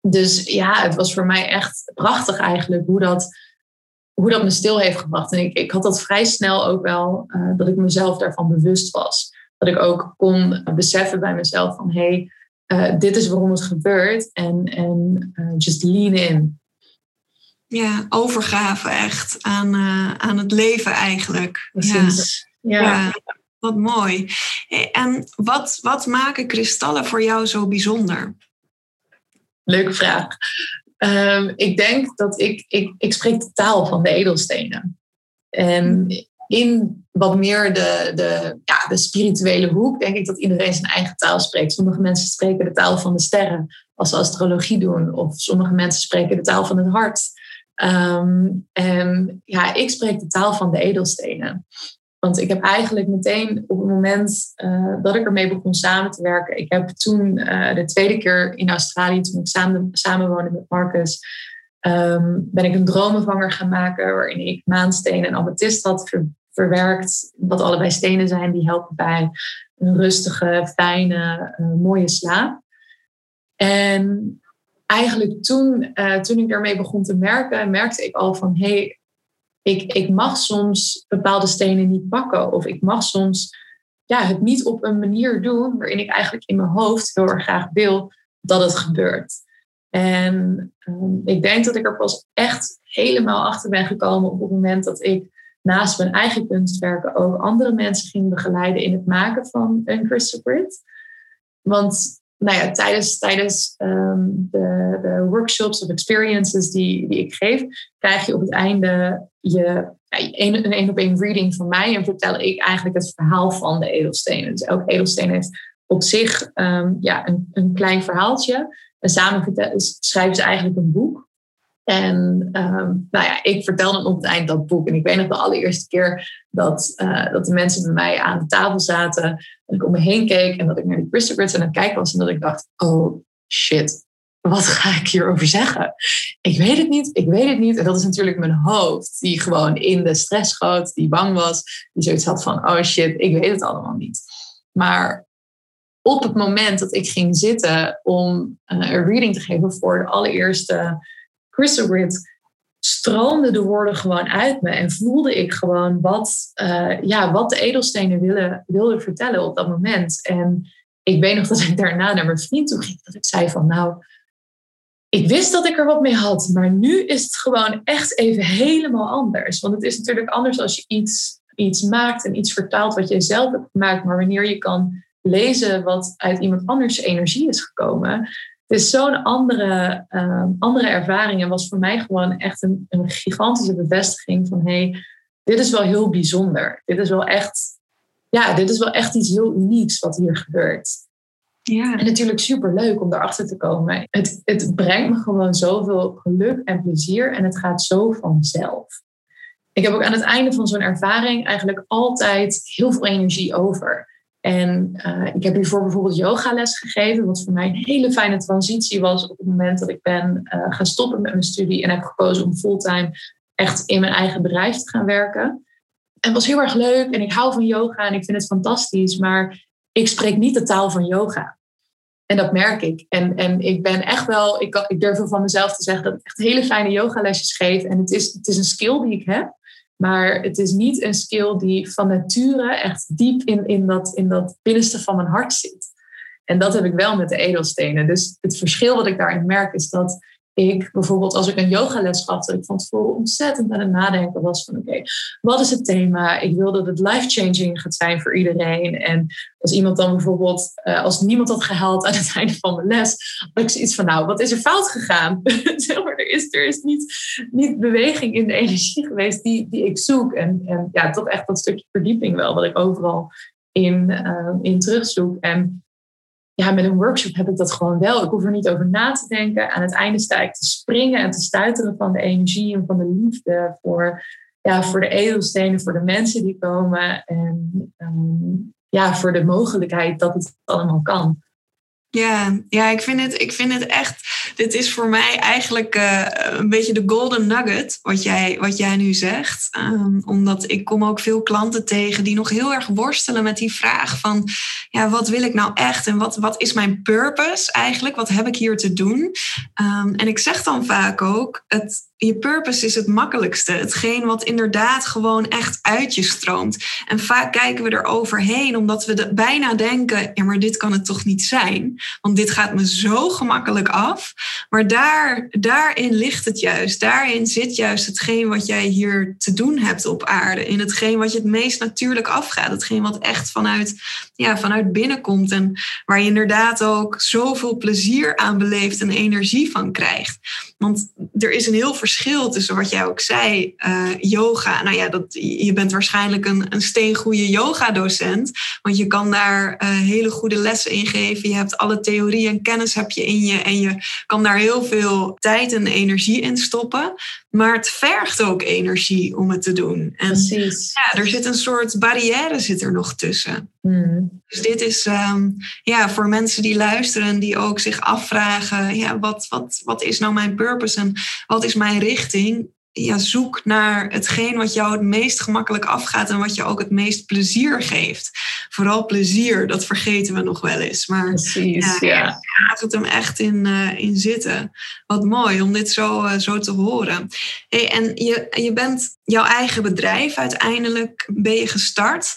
Dus ja, het was voor mij echt prachtig eigenlijk hoe dat hoe dat me stil heeft gebracht. En ik, ik had dat vrij snel ook wel, uh, dat ik mezelf daarvan bewust was. Dat ik ook kon beseffen bij mezelf van hé, hey, uh, dit is waarom het gebeurt. En, en uh, just lean in. Ja, overgave echt aan, aan het leven eigenlijk. Precies. Ja. ja. ja. Wat mooi. En wat, wat maken kristallen voor jou zo bijzonder? Leuke vraag. Um, ik denk dat ik, ik, ik spreek de taal van de edelstenen. En in wat meer de, de, ja, de spirituele hoek denk ik dat iedereen zijn eigen taal spreekt. Sommige mensen spreken de taal van de sterren als ze astrologie doen. Of sommige mensen spreken de taal van het hart. Um, en ja, ik spreek de taal van de edelstenen. Want ik heb eigenlijk meteen op het moment uh, dat ik ermee begon samen te werken. Ik heb toen uh, de tweede keer in Australië, toen ik samen, samenwoonde met Marcus, um, ben ik een dromenvanger gaan maken. Waarin ik maansteen en amethyst had ver, verwerkt. Wat allebei stenen zijn die helpen bij een rustige, fijne, uh, mooie slaap. En eigenlijk toen, toen ik daarmee begon te merken, merkte ik al van hé, hey, ik, ik mag soms bepaalde stenen niet pakken. Of ik mag soms ja, het niet op een manier doen waarin ik eigenlijk in mijn hoofd heel erg graag wil dat het gebeurt. En um, ik denk dat ik er pas echt helemaal achter ben gekomen op het moment dat ik naast mijn eigen kunstwerken ook andere mensen ging begeleiden in het maken van een crystal grid. Want nou ja, tijdens, tijdens um, de, de, workshops of experiences die, die ik geef, krijg je op het einde je, ja, een, een op één reading van mij en vertel ik eigenlijk het verhaal van de edelstenen. Dus elke edelsteen heeft op zich um, ja, een, een klein verhaaltje. En samen schrijven ze eigenlijk een boek. En um, nou ja, ik vertel dan op het eind dat boek. En ik weet nog de allereerste keer dat, uh, dat de mensen bij mij aan de tafel zaten. En ik om me heen keek en dat ik naar die Christopher aan het kijken was. En dat ik dacht, oh shit, wat ga ik hierover zeggen? Ik weet het niet, ik weet het niet. En dat is natuurlijk mijn hoofd, die gewoon in de stress schoot, die bang was. Die zoiets had van, oh shit, ik weet het allemaal niet. Maar op het moment dat ik ging zitten om uh, een reading te geven voor de allereerste Crystal Grid stroomde de woorden gewoon uit me en voelde ik gewoon wat, uh, ja, wat de edelstenen willen, wilden vertellen op dat moment. En ik weet nog dat ik daarna naar mijn vriend toe ging, dat ik zei van nou, ik wist dat ik er wat mee had, maar nu is het gewoon echt even helemaal anders. Want het is natuurlijk anders als je iets, iets maakt en iets vertaalt wat je zelf hebt gemaakt, maar wanneer je kan lezen wat uit iemand anders energie is gekomen, het is zo'n andere, uh, andere ervaring en was voor mij gewoon echt een, een gigantische bevestiging van hey, dit is wel heel bijzonder. Dit is wel echt, ja, dit is wel echt iets heel unieks wat hier gebeurt. Ja. En natuurlijk super leuk om erachter te komen. Het, het brengt me gewoon zoveel geluk en plezier en het gaat zo vanzelf. Ik heb ook aan het einde van zo'n ervaring eigenlijk altijd heel veel energie over. En uh, ik heb hiervoor bijvoorbeeld yogales gegeven, wat voor mij een hele fijne transitie was op het moment dat ik ben uh, gaan stoppen met mijn studie en heb gekozen om fulltime echt in mijn eigen bedrijf te gaan werken. En het was heel erg leuk en ik hou van yoga en ik vind het fantastisch, maar ik spreek niet de taal van yoga. En dat merk ik. En, en ik ben echt wel, ik, ik durf van mezelf te zeggen dat ik echt hele fijne yogalesjes geef. En het is, het is een skill die ik heb. Maar het is niet een skill die van nature echt diep in, in, dat, in dat binnenste van mijn hart zit. En dat heb ik wel met de edelstenen. Dus het verschil wat ik daarin merk is dat ik bijvoorbeeld als ik een yogales gaf, dat ik van tevoren ontzettend aan het nadenken was van oké, wat is het thema? Ik wil dat het life-changing gaat zijn voor iedereen. En als iemand dan bijvoorbeeld, uh, als niemand had gehaald aan het einde van mijn les, had ik zoiets van nou, wat is er fout gegaan? er is, er is niet, niet beweging in de energie geweest die, die ik zoek. En, en ja, toch echt dat stukje verdieping wel, wat ik overal in, uh, in terugzoek. En ja, met een workshop heb ik dat gewoon wel. Ik hoef er niet over na te denken. Aan het einde sta ik te springen en te stuiteren van de energie en van de liefde voor, ja, voor de edelstenen, voor de mensen die komen. En um, ja, voor de mogelijkheid dat het allemaal kan. Ja, ja ik, vind het, ik vind het echt. Dit is voor mij eigenlijk uh, een beetje de golden nugget, wat jij, wat jij nu zegt. Um, omdat ik kom ook veel klanten tegen die nog heel erg worstelen met die vraag van ja, wat wil ik nou echt en wat, wat is mijn purpose eigenlijk? Wat heb ik hier te doen? Um, en ik zeg dan vaak ook, het, je purpose is het makkelijkste. Hetgeen wat inderdaad gewoon echt uit je stroomt. En vaak kijken we er overheen omdat we bijna denken: ja, maar dit kan het toch niet zijn? Want dit gaat me zo gemakkelijk af. Maar daar, daarin ligt het juist. Daarin zit juist hetgeen wat jij hier te doen hebt op aarde. In hetgeen wat je het meest natuurlijk afgaat. Hetgeen wat echt vanuit, ja, vanuit binnenkomt. En waar je inderdaad ook zoveel plezier aan beleeft en energie van krijgt. Want er is een heel verschil tussen wat jij ook zei, uh, yoga. Nou ja, dat, je bent waarschijnlijk een, een steengoede yoga-docent. Want je kan daar uh, hele goede lessen in geven. Je hebt alle theorie en kennis heb je in je. En je kan daar heel veel tijd en energie in stoppen. Maar het vergt ook energie om het te doen. En Precies. Ja, er zit een soort barrière zit er nog tussen. Hmm. Dus dit is um, ja, voor mensen die luisteren, die ook zich afvragen: ja, wat, wat, wat is nou mijn purpose en wat is mijn richting? Ja, zoek naar hetgeen wat jou het meest gemakkelijk afgaat en wat je ook het meest plezier geeft. Vooral plezier, dat vergeten we nog wel eens. Maar Precies, ja, ja. gaat het hem echt in, uh, in zitten. Wat mooi om dit zo, uh, zo te horen. Hey, en je, je bent jouw eigen bedrijf uiteindelijk ben je gestart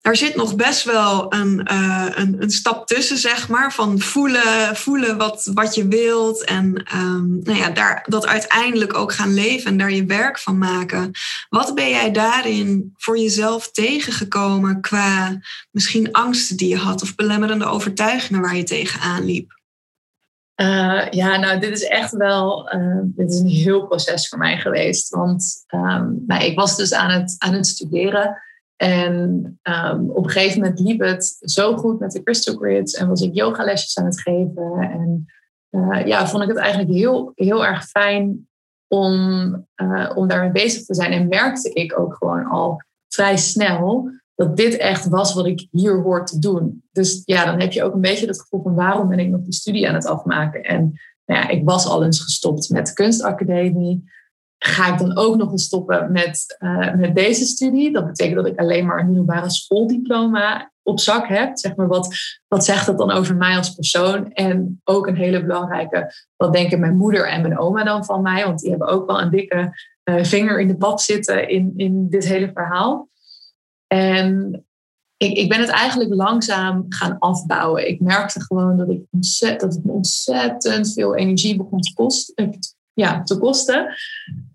daar zit nog best wel een, uh, een, een, stap tussen, zeg maar. Van voelen, voelen wat, wat je wilt. En um, nou ja, daar, dat uiteindelijk ook gaan leven en daar je werk van maken. Wat ben jij daarin voor jezelf tegengekomen qua misschien angsten die je had of belemmerende overtuigingen waar je tegenaan liep? Uh, ja, nou, dit is echt wel uh, dit is een heel proces voor mij geweest. Want um, nou, ik was dus aan het, aan het studeren. En um, op een gegeven moment liep het zo goed met de Crystal Grids en was ik yogalesjes aan het geven. En uh, ja, vond ik het eigenlijk heel, heel erg fijn om, uh, om daarmee bezig te zijn. En merkte ik ook gewoon al vrij snel dat dit echt was wat ik hier hoor te doen. Dus ja, dan heb je ook een beetje het gevoel van waarom ben ik nog die studie aan het afmaken. En nou ja, ik was al eens gestopt met de kunstacademie ga ik dan ook nog eens stoppen met, uh, met deze studie? Dat betekent dat ik alleen maar een middelbare schooldiploma op zak heb. Zeg maar, wat, wat zegt dat dan over mij als persoon? En ook een hele belangrijke, wat denken mijn moeder en mijn oma dan van mij? Want die hebben ook wel een dikke uh, vinger in de pap zitten in, in dit hele verhaal. En ik, ik ben het eigenlijk langzaam gaan afbouwen. Ik merkte gewoon dat, ik ontzettend, dat het ontzettend veel energie begon te kosten. Ja, te kosten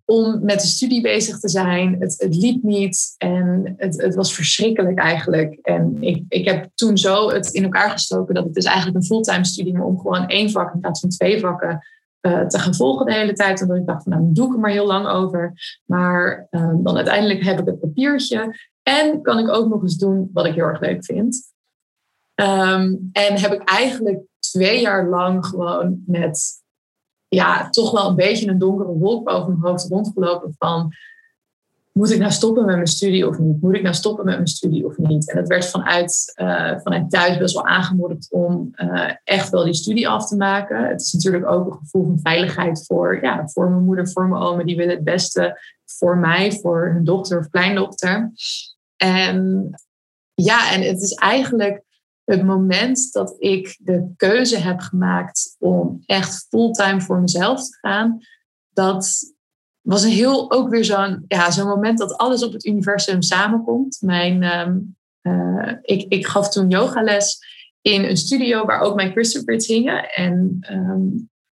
om met de studie bezig te zijn. Het, het liep niet en het, het was verschrikkelijk eigenlijk. En ik, ik heb toen zo het in elkaar gestoken dat het dus eigenlijk een fulltime studie maar om gewoon één vak in plaats van twee vakken uh, te gaan volgen de hele tijd. Omdat ik dacht van nou, doe ik er maar heel lang over. Maar uh, dan uiteindelijk heb ik het papiertje en kan ik ook nog eens doen wat ik heel erg leuk vind. Ehm, en heb ik eigenlijk twee jaar lang gewoon met ja, toch wel een beetje een donkere wolk boven mijn hoofd rondgelopen van moet ik nou stoppen met mijn studie of niet? Moet ik nou stoppen met mijn studie of niet? En dat werd vanuit, uh, vanuit thuis best wel aangemoedigd om uh, echt wel die studie af te maken. Het is natuurlijk ook een gevoel van veiligheid voor, ja, voor mijn moeder, voor mijn oma. Die willen het beste voor mij, voor hun dochter of kleindochter. En ja, en het is eigenlijk het moment dat ik de keuze heb gemaakt om echt fulltime voor mezelf te gaan. Dat was een heel ook weer zo'n ja, zo'n moment dat alles op het universum samenkomt. Mijn, ehm, eh, ik, ik gaf toen yogales in een studio waar ook mijn Christopher hingen. En ehm,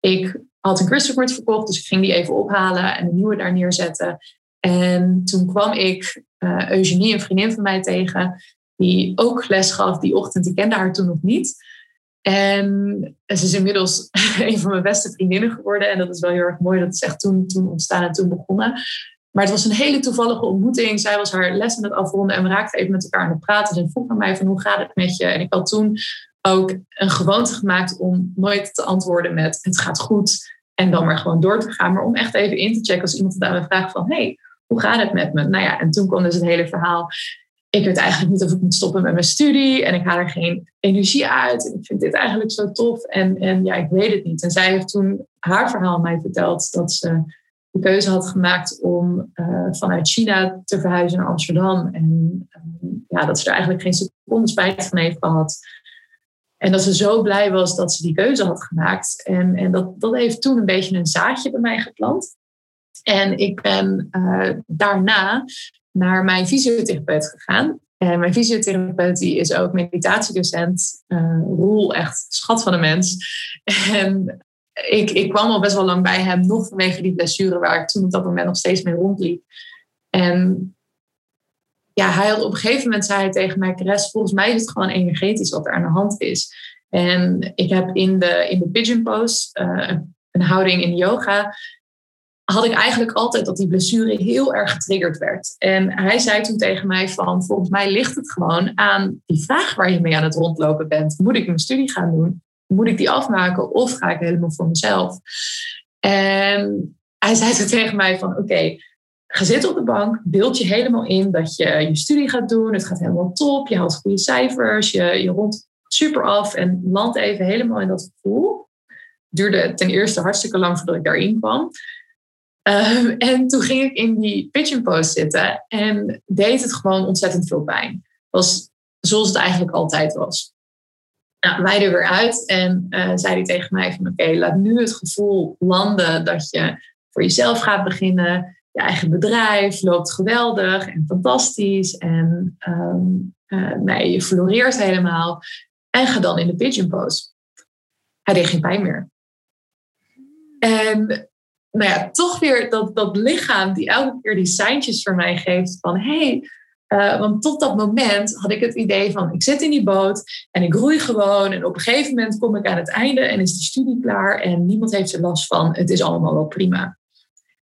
ik had een Christopher verkocht, dus ik ging die even ophalen en een nieuwe daar neerzetten. En toen kwam ik uh, Eugenie, een vriendin van mij, tegen, die ook les gaf die ochtend. Ik kende haar toen nog niet. En ze is inmiddels een van mijn beste vriendinnen geworden. En dat is wel heel erg mooi. Dat is echt toen, toen ontstaan en toen begonnen. Maar het was een hele toevallige ontmoeting. Zij was haar les aan het afronden en we raakten even met elkaar aan het praten. Ze vroeg aan mij van hoe gaat het met je? En ik had toen ook een gewoonte gemaakt om nooit te antwoorden met het gaat goed. En dan maar gewoon door te gaan. Maar om echt even in te checken als iemand het aan me vraagt van hey, hoe gaat het met me? Nou ja, en toen kwam dus het hele verhaal ik weet eigenlijk niet of ik moet stoppen met mijn studie en ik haal er geen energie uit. Ik vind dit eigenlijk zo tof en, en ja, ik weet het niet. En zij heeft toen haar verhaal mij verteld dat ze de keuze had gemaakt om uh, vanuit China te verhuizen naar Amsterdam. En uh, ja, dat ze er eigenlijk geen seconde spijt van heeft gehad. En dat ze zo blij was dat ze die keuze had gemaakt. En, en dat, dat heeft toen een beetje een zaadje bij mij geplant. En ik ben uh, daarna naar mijn fysiotherapeut gegaan. En mijn fysiotherapeut die is ook meditatiedocent. Uh, Roel, echt schat van een mens. En ik, ik kwam al best wel lang bij hem, nog vanwege die blessure waar ik toen op dat moment nog steeds mee rondliep. En ja, hij had op een gegeven moment zei hij tegen mij, Chris, volgens mij is het gewoon energetisch wat er aan de hand is. En ik heb in de, in de pigeon pose, uh, een houding in yoga, had ik eigenlijk altijd dat die blessure heel erg getriggerd werd. En hij zei toen tegen mij van, volgens mij ligt het gewoon aan die vraag waar je mee aan het rondlopen bent. Moet ik mijn studie gaan doen? Moet ik die afmaken of ga ik helemaal voor mezelf? En hij zei toen tegen mij van, oké, ga zitten op de bank, beeld je helemaal in dat je je studie gaat doen. Het gaat helemaal top, je haalt goede cijfers, je, je rondt super af en land even helemaal in dat gevoel. Duurde ten eerste hartstikke lang voordat ik daarin kwam. Ehm, en toen ging ik in die pigeon pose zitten en deed het gewoon ontzettend veel pijn. was zoals het eigenlijk altijd was. Nou, wij er weer uit en uh, zei hij tegen mij van oké, laat nu het gevoel landen dat je voor jezelf gaat beginnen. Je eigen bedrijf loopt geweldig en fantastisch en um, uh, nee, je floreert helemaal. En ga dan in de pigeon pose. Hij deed geen pijn meer. En nou ja, toch weer dat, dat lichaam die elke keer die seintjes voor mij geeft van hé, hey, uh, want tot dat moment had ik het idee van ik zit in die boot en ik roei gewoon en op een gegeven moment kom ik aan het einde en is de studie klaar en niemand heeft er last van. Het is allemaal wel prima.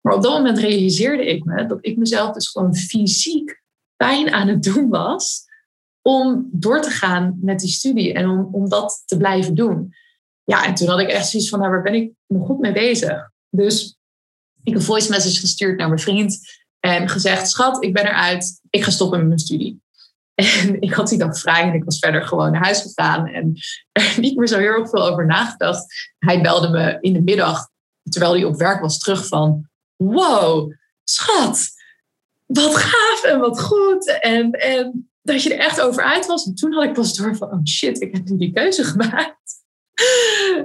Maar op dat moment realiseerde ik me dat ik mezelf dus gewoon fysiek pijn aan het doen was om door te gaan met die studie en om, om dat te blijven doen. Ja, en toen had ik echt zoiets van, nou, waar ben ik nog goed mee bezig? Dus ik een voice message gestuurd naar mijn vriend en gezegd: Schat, ik ben eruit, ik ga stoppen met mijn studie. En ik had die dag vrij en ik was verder gewoon naar huis gegaan en er niet meer zo heel erg veel over nagedacht. Hij belde me in de middag, terwijl hij op werk was, terug van: Wow, schat, wat gaaf en wat goed. En, en dat je er echt over uit was. En toen had ik pas door van: Oh shit, ik heb nu die keuze gemaakt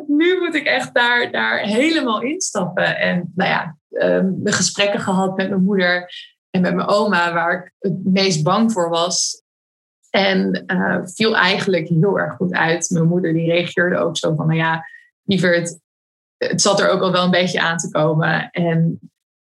nu moet ik echt daar, daar helemaal instappen. En nou ja, um, de gesprekken gehad met mijn moeder en met mijn oma, waar ik het meest bang voor was. En uh, viel eigenlijk heel erg goed uit. Mijn moeder die reageerde ook zo van, nou ja, lieverd, het zat er ook al wel een beetje aan te komen. En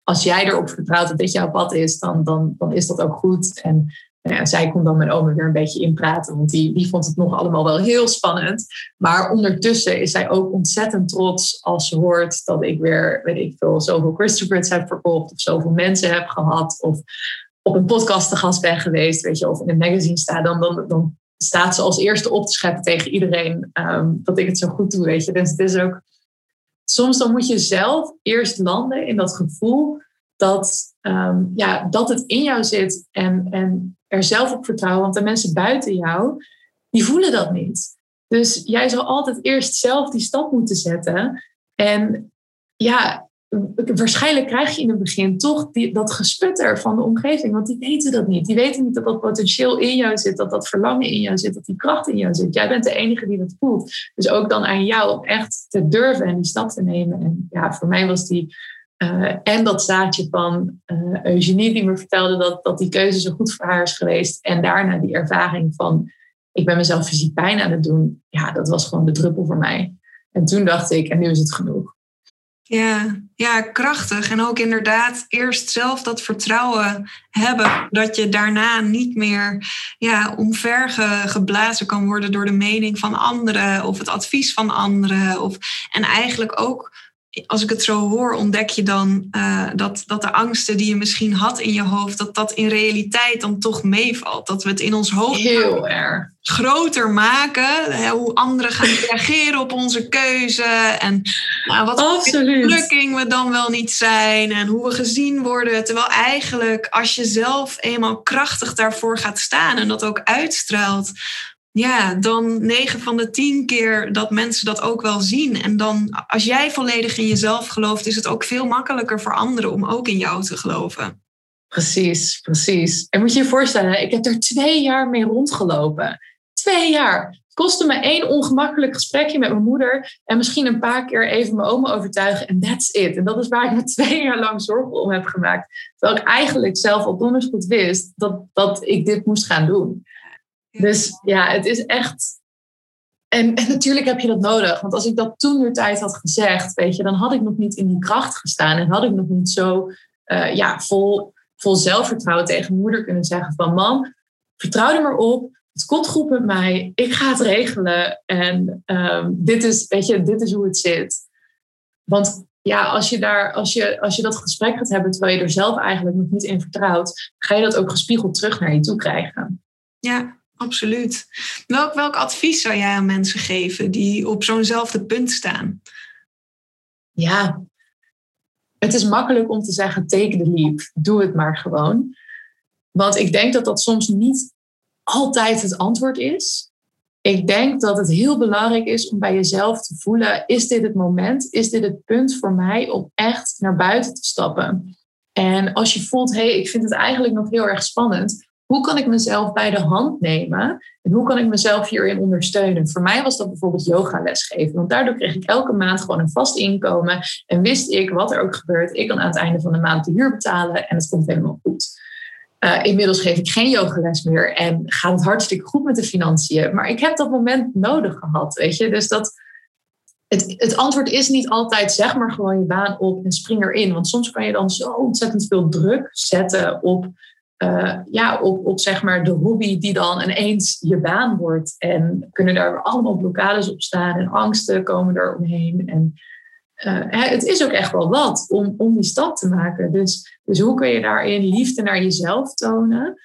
als jij erop vertrouwt dat dit jouw pad is, dan, dan, dan is dat ook goed. En ja, zij kon dan mijn oma weer een beetje inpraten, want die, die vond het nog allemaal wel heel spannend. Maar ondertussen is zij ook ontzettend trots als ze hoort dat ik weer, weet ik veel, zoveel Christophers heb verkocht of zoveel mensen heb gehad of op een podcast te gast ben geweest, weet je, of in een magazine sta, dan, dan, dan staat ze als eerste op te scheppen tegen iedereen ehm, dat ik het zo goed doe, weet je. Dus het is ook, soms dan moet je zelf eerst landen in dat gevoel dat, ehm, ja, dat het in jou zit en, en er zelf op vertrouwen. Want de mensen buiten jou, die voelen dat niet. Dus jij zal altijd eerst zelf die stap moeten zetten. En ja, waarschijnlijk krijg je in het begin toch die, dat gesputter van de omgeving. Want die weten dat niet. Die weten niet dat dat potentieel in jou zit, dat dat verlangen in jou zit, dat die kracht in jou zit. Jij bent de enige die dat voelt. Dus ook dan aan jou om echt te durven en die stap te nemen. En ja, voor mij was die. Uh, en dat zaadje van uh, Eugenie die me vertelde dat, dat die keuze zo goed voor haar is geweest. En daarna die ervaring van ik ben mezelf fysiek pijn aan het doen. Ja, dat was gewoon de druppel voor mij. En toen dacht ik, en nu is het genoeg. Ja, ja, krachtig. En ook inderdaad eerst zelf dat vertrouwen hebben. Dat je daarna niet meer ja, omvergeblazen kan worden door de mening van anderen of het advies van anderen. Of, en eigenlijk ook als ik het zo hoor, ontdek je dan uh, dat, dat de angsten die je misschien had in je hoofd, dat dat in realiteit dan toch meevalt. Dat we het in ons hoofd heel erg groter maken. Hè, hoe anderen gaan reageren op onze keuze. En nou, wat lukking we dan wel niet zijn. En hoe we gezien worden. Terwijl eigenlijk als je zelf eenmaal krachtig daarvoor gaat staan en dat ook uitstraalt ja, dan 9 van de 10 keer dat mensen dat ook wel zien. En dan, als jij volledig in jezelf gelooft, is het ook veel makkelijker voor anderen om ook in jou te geloven. Precies, precies. En moet je je voorstellen, ik heb er twee jaar mee rondgelopen. Twee jaar. Het kostte me één ongemakkelijk gesprekje met mijn moeder. En misschien een paar keer even mijn oma overtuigen. En that's it. En dat is waar ik me twee jaar lang zorgen om heb gemaakt. Terwijl ik eigenlijk zelf al donders goed wist dat, dat ik dit moest gaan doen. Dus ja, het is echt. En, en, natuurlijk heb je dat nodig. Want als ik dat toen de tijd had gezegd, weet je, dan had ik nog niet in die kracht gestaan. En had ik nog niet zo uh, ja, vol, vol zelfvertrouwen tegen moeder kunnen zeggen van mam, vertrouw er maar op. Het komt goed met mij. Ik ga het regelen. En um, dit, is, weet je, dit is hoe het zit. Want ja, als je, daar, als, je, als je dat gesprek gaat hebben terwijl je er zelf eigenlijk nog niet in vertrouwt, ga je dat ook gespiegeld terug naar je toe krijgen. Ja, absoluut. Welk, welk advies zou jij aan mensen geven die op zo'nzelfde punt staan? Ja, het is makkelijk om te zeggen: take the leap, doe het maar gewoon. Want ik denk dat dat soms niet altijd het antwoord is. Ik denk dat het heel belangrijk is om bij jezelf te voelen: is dit het moment? Is dit het punt voor mij om echt naar buiten te stappen? En als je voelt: hé, hey, ik vind het eigenlijk nog heel erg spannend, hoe kan ik mezelf bij de hand nemen en hoe kan ik mezelf hierin ondersteunen? Voor mij was dat bijvoorbeeld yoga lesgeven, want daardoor kreeg ik elke maand gewoon een vast inkomen en wist ik wat er ook gebeurt. Ik kan aan het einde van de maand de huur betalen en het komt helemaal goed. Uh, inmiddels geef ik geen yogales meer en gaat het hartstikke goed met de financiën. Maar ik heb dat moment nodig gehad, weet je. Dus dat, het, het antwoord is niet altijd zeg maar gewoon je baan op en spring erin. Want soms kan je dan zo ontzettend veel druk zetten op uh, ja, op, op zeg maar de hobby die dan ineens je baan wordt. En kunnen daar allemaal blokkades op staan en angsten komen er omheen. En uh, het is ook echt wel wat om, om die stap te maken. Dus, dus hoe kun je daarin liefde naar jezelf tonen?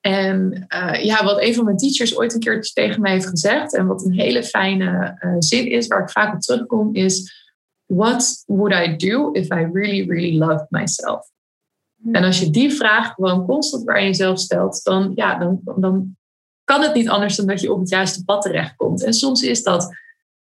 En uh, ja, wat een van mijn teachers ooit een keer tegen mij heeft gezegd, en wat een hele fijne zin is, waar ik vaak op terugkom, is: What would I do if I really, really loved myself? En als je die vraag gewoon constant bij jezelf stelt, dan, ja, dan, dan kan het niet anders dan dat je op het juiste pad terechtkomt. En soms is dat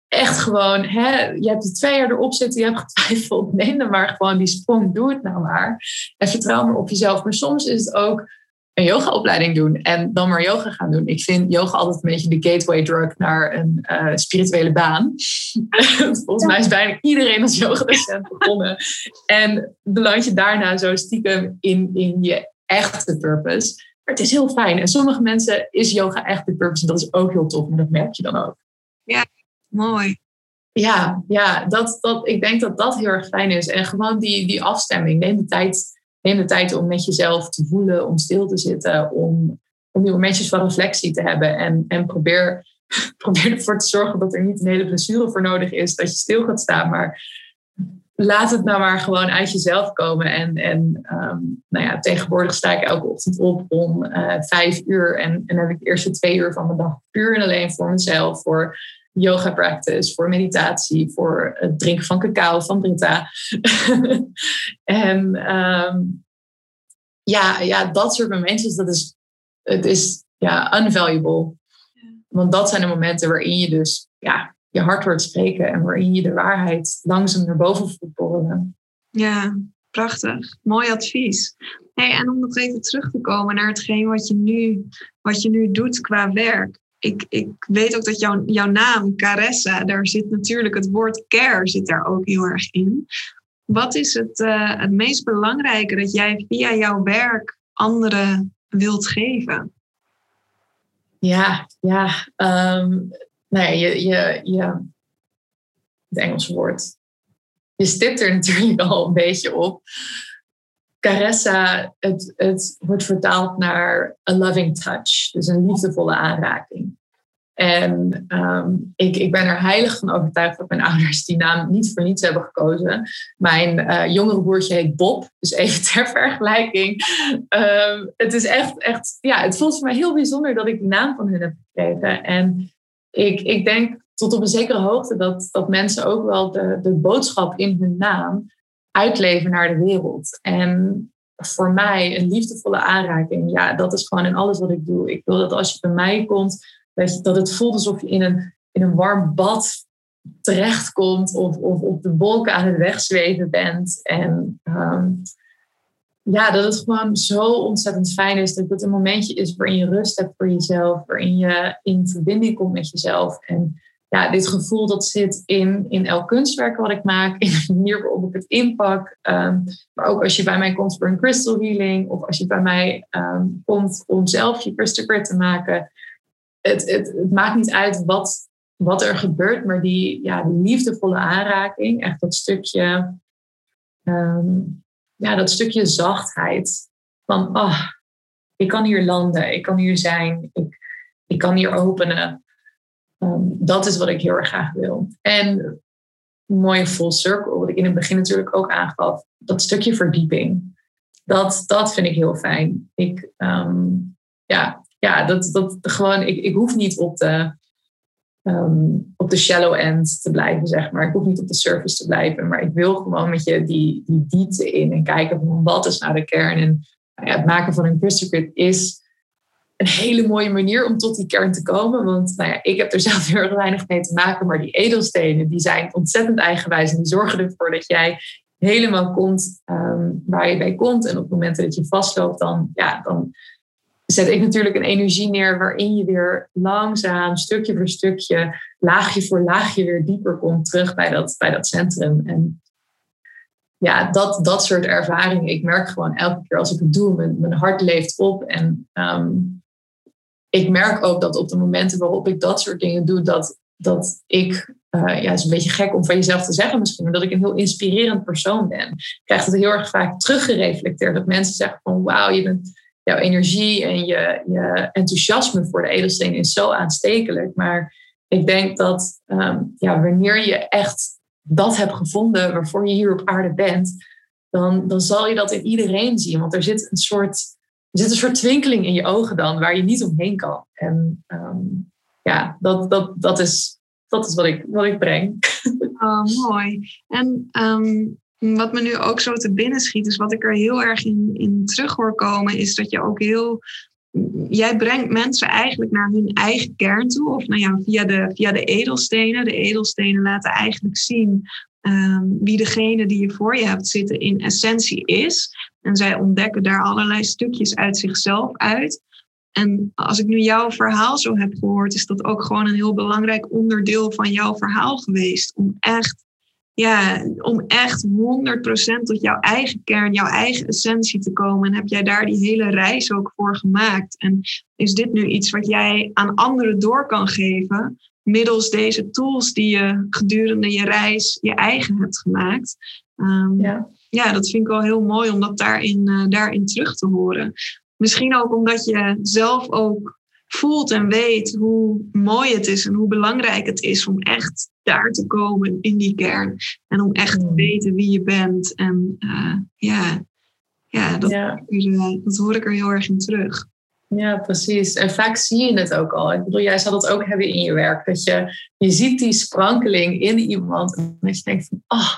echt gewoon, hè, je hebt er twee jaar erop zitten, je hebt getwijfeld, neem dan maar gewoon die sprong, doe het nou maar. En vertrouw maar op jezelf. Maar soms is het ook een yogaopleiding doen en dan maar yoga gaan doen. Ik vind yoga altijd een beetje de gateway drug naar een uh, spirituele baan. Volgens mij is bijna iedereen als yogadocent begonnen. En beland je daarna zo stiekem in, in je echte purpose. Maar het is heel fijn. En sommige mensen is yoga echt de purpose. En dat is ook heel tof. En dat merk je dan ook. Ja, mooi. Ja, ja dat, dat, ik denk dat dat heel erg fijn is. En gewoon die, die afstemming. Neem de tijd neem de tijd om met jezelf te voelen, om stil te zitten, om, om die momentjes van reflectie te hebben. En, en probeer, probeer ervoor te zorgen dat er niet een hele blessure voor nodig is, dat je stil gaat staan. Maar laat het nou maar gewoon uit jezelf komen. En, en ehm, nou ja, tegenwoordig sta ik elke ochtend op om uh, vijf uur. En, en heb ik de eerste twee uur van de dag puur en alleen voor mezelf. Voor yoga practice, voor meditatie, voor het drinken van cacao van Brita. en ehm, ja, ja, dat soort momentjes, dat is, het is ja, unvaluable. Want dat zijn de momenten waarin je dus ja, je hart hoort spreken en waarin je de waarheid langzaam naar boven voelt borrelen. Ja, prachtig. Mooi advies. Hey, en om nog even terug te komen naar hetgeen wat je nu, wat je nu doet qua werk. Ik, ik weet ook dat jouw, jouw naam, Caressa, daar zit natuurlijk het woord care zit daar ook heel erg in. Wat is het, uh, het meest belangrijke dat jij via jouw werk anderen wilt geven? Ja, ja. Um, nou ja, je, je, je, het Engelse woord. Je stipt er natuurlijk al een beetje op. Caressa, het, wordt vertaald naar a loving touch, dus een liefdevolle aanraking. En ehm, ik, ik ben er heilig van overtuigd dat mijn ouders die naam niet voor niets hebben gekozen. Mijn uh, jongere broertje heet Bob, dus even ter vergelijking. Um, het is echt, echt, ja, het voelt voor mij heel bijzonder dat ik die naam van hun heb gekregen. En ik, ik denk tot op een zekere hoogte dat, dat mensen ook wel de, de boodschap in hun naam uitleven naar de wereld. En voor mij een liefdevolle aanraking, ja, dat is gewoon in alles wat ik doe. Ik wil dat als je bij mij komt, dat, je, dat het voelt alsof je in een, in een warm bad terechtkomt of, of op de wolken aan het wegzweven bent. En ehm, ja, dat het gewoon zo ontzettend fijn is dat het een momentje is waarin je rust hebt voor jezelf, waarin je in verbinding komt met jezelf. En ja, dit gevoel dat zit in, in elk kunstwerk wat ik maak, in de manier waarop ik het inpak. Ehm, maar ook als je bij mij komt voor een crystal healing of als je bij mij ehm, komt om zelf je crystal grid te maken. Het, het, maakt niet uit wat, wat er gebeurt, maar die, ja, die liefdevolle aanraking, echt dat stukje ehm, ja, dat stukje zachtheid. Van, oh, ik kan hier landen, ik kan hier zijn, ik, ik kan hier openen. Ehm, dat is wat ik heel erg graag wil. En mooie full circle, wat ik in het begin natuurlijk ook aangaf, dat stukje verdieping. Dat, dat vind ik heel fijn. Ik, ehm, ja, ja, dat, dat gewoon, ik, ik hoef niet op de, Ehm, op de shallow end te blijven, zeg maar. Ik hoef niet op de surface te blijven, maar ik wil gewoon met je die, die diepte in en kijken van wat is nou de kern. En nou ja, het maken van een crystal is een hele mooie manier om tot die kern te komen. Want nou ja, ik heb er zelf heel erg weinig mee te maken, maar die edelstenen die zijn ontzettend eigenwijs en die zorgen ervoor dat jij helemaal komt um, waar je bij komt. En op momenten dat je vastloopt, dan, ja, dan zet ik natuurlijk een energie neer waarin je weer langzaam, stukje voor stukje, laagje voor laagje weer dieper komt terug bij dat, bij dat centrum. En ja, dat, dat soort ervaringen, ik merk gewoon elke keer als ik het doe, mijn, mijn hart leeft op. En ehm, ik merk ook dat op de momenten waarop ik dat soort dingen doe, dat, dat ik, uh, ja, het is een beetje gek om van jezelf te zeggen misschien, maar dat ik een heel inspirerend persoon ben. Ik krijg het heel erg vaak teruggereflecteerd. Dat mensen zeggen van wauw, je bent jouw energie en je, je enthousiasme voor de edelsteen is zo aanstekelijk. Maar ik denk dat ehm, ja, wanneer je echt dat hebt gevonden waarvoor je hier op aarde bent, dan, dan zal je dat in iedereen zien. Want er zit een soort, er zit een soort twinkeling in je ogen dan waar je niet omheen kan. En ehm, ja, dat, dat, dat, is, dat is wat ik, wat ik breng. Oh, mooi. En ehm, wat me nu ook zo te binnen schiet, is wat ik er heel erg in, in terug hoor komen, is dat je ook heel. Jij brengt mensen eigenlijk naar hun eigen kern toe, of nou ja, via de, via de edelstenen. De edelstenen laten eigenlijk zien um, wie degene die je voor je hebt zitten in essentie is. En zij ontdekken daar allerlei stukjes uit zichzelf uit. En als ik nu jouw verhaal zo heb gehoord, is dat ook gewoon een heel belangrijk onderdeel van jouw verhaal geweest. Om echt ja, om echt 100% tot jouw eigen kern, jouw eigen essentie te komen. En heb jij daar die hele reis ook voor gemaakt? En is dit nu iets wat jij aan anderen door kan geven, middels deze tools die je gedurende je reis je eigen hebt gemaakt? Um, ja. ja, dat vind ik wel heel mooi om dat daarin, uh, daarin terug te horen. Misschien ook omdat je zelf ook voelt en weet hoe mooi het is en hoe belangrijk het is om echt daar te komen in die kern. En om echt te mm. weten wie je bent. En uh, ja, ja, dat, ja. dat hoor ik er heel erg in terug. Ja, precies. En vaak zie je het ook al. Ik bedoel, jij zal het ook hebben in je werk. Dat je, je ziet die sprankeling in iemand. En dat je denkt van, oh,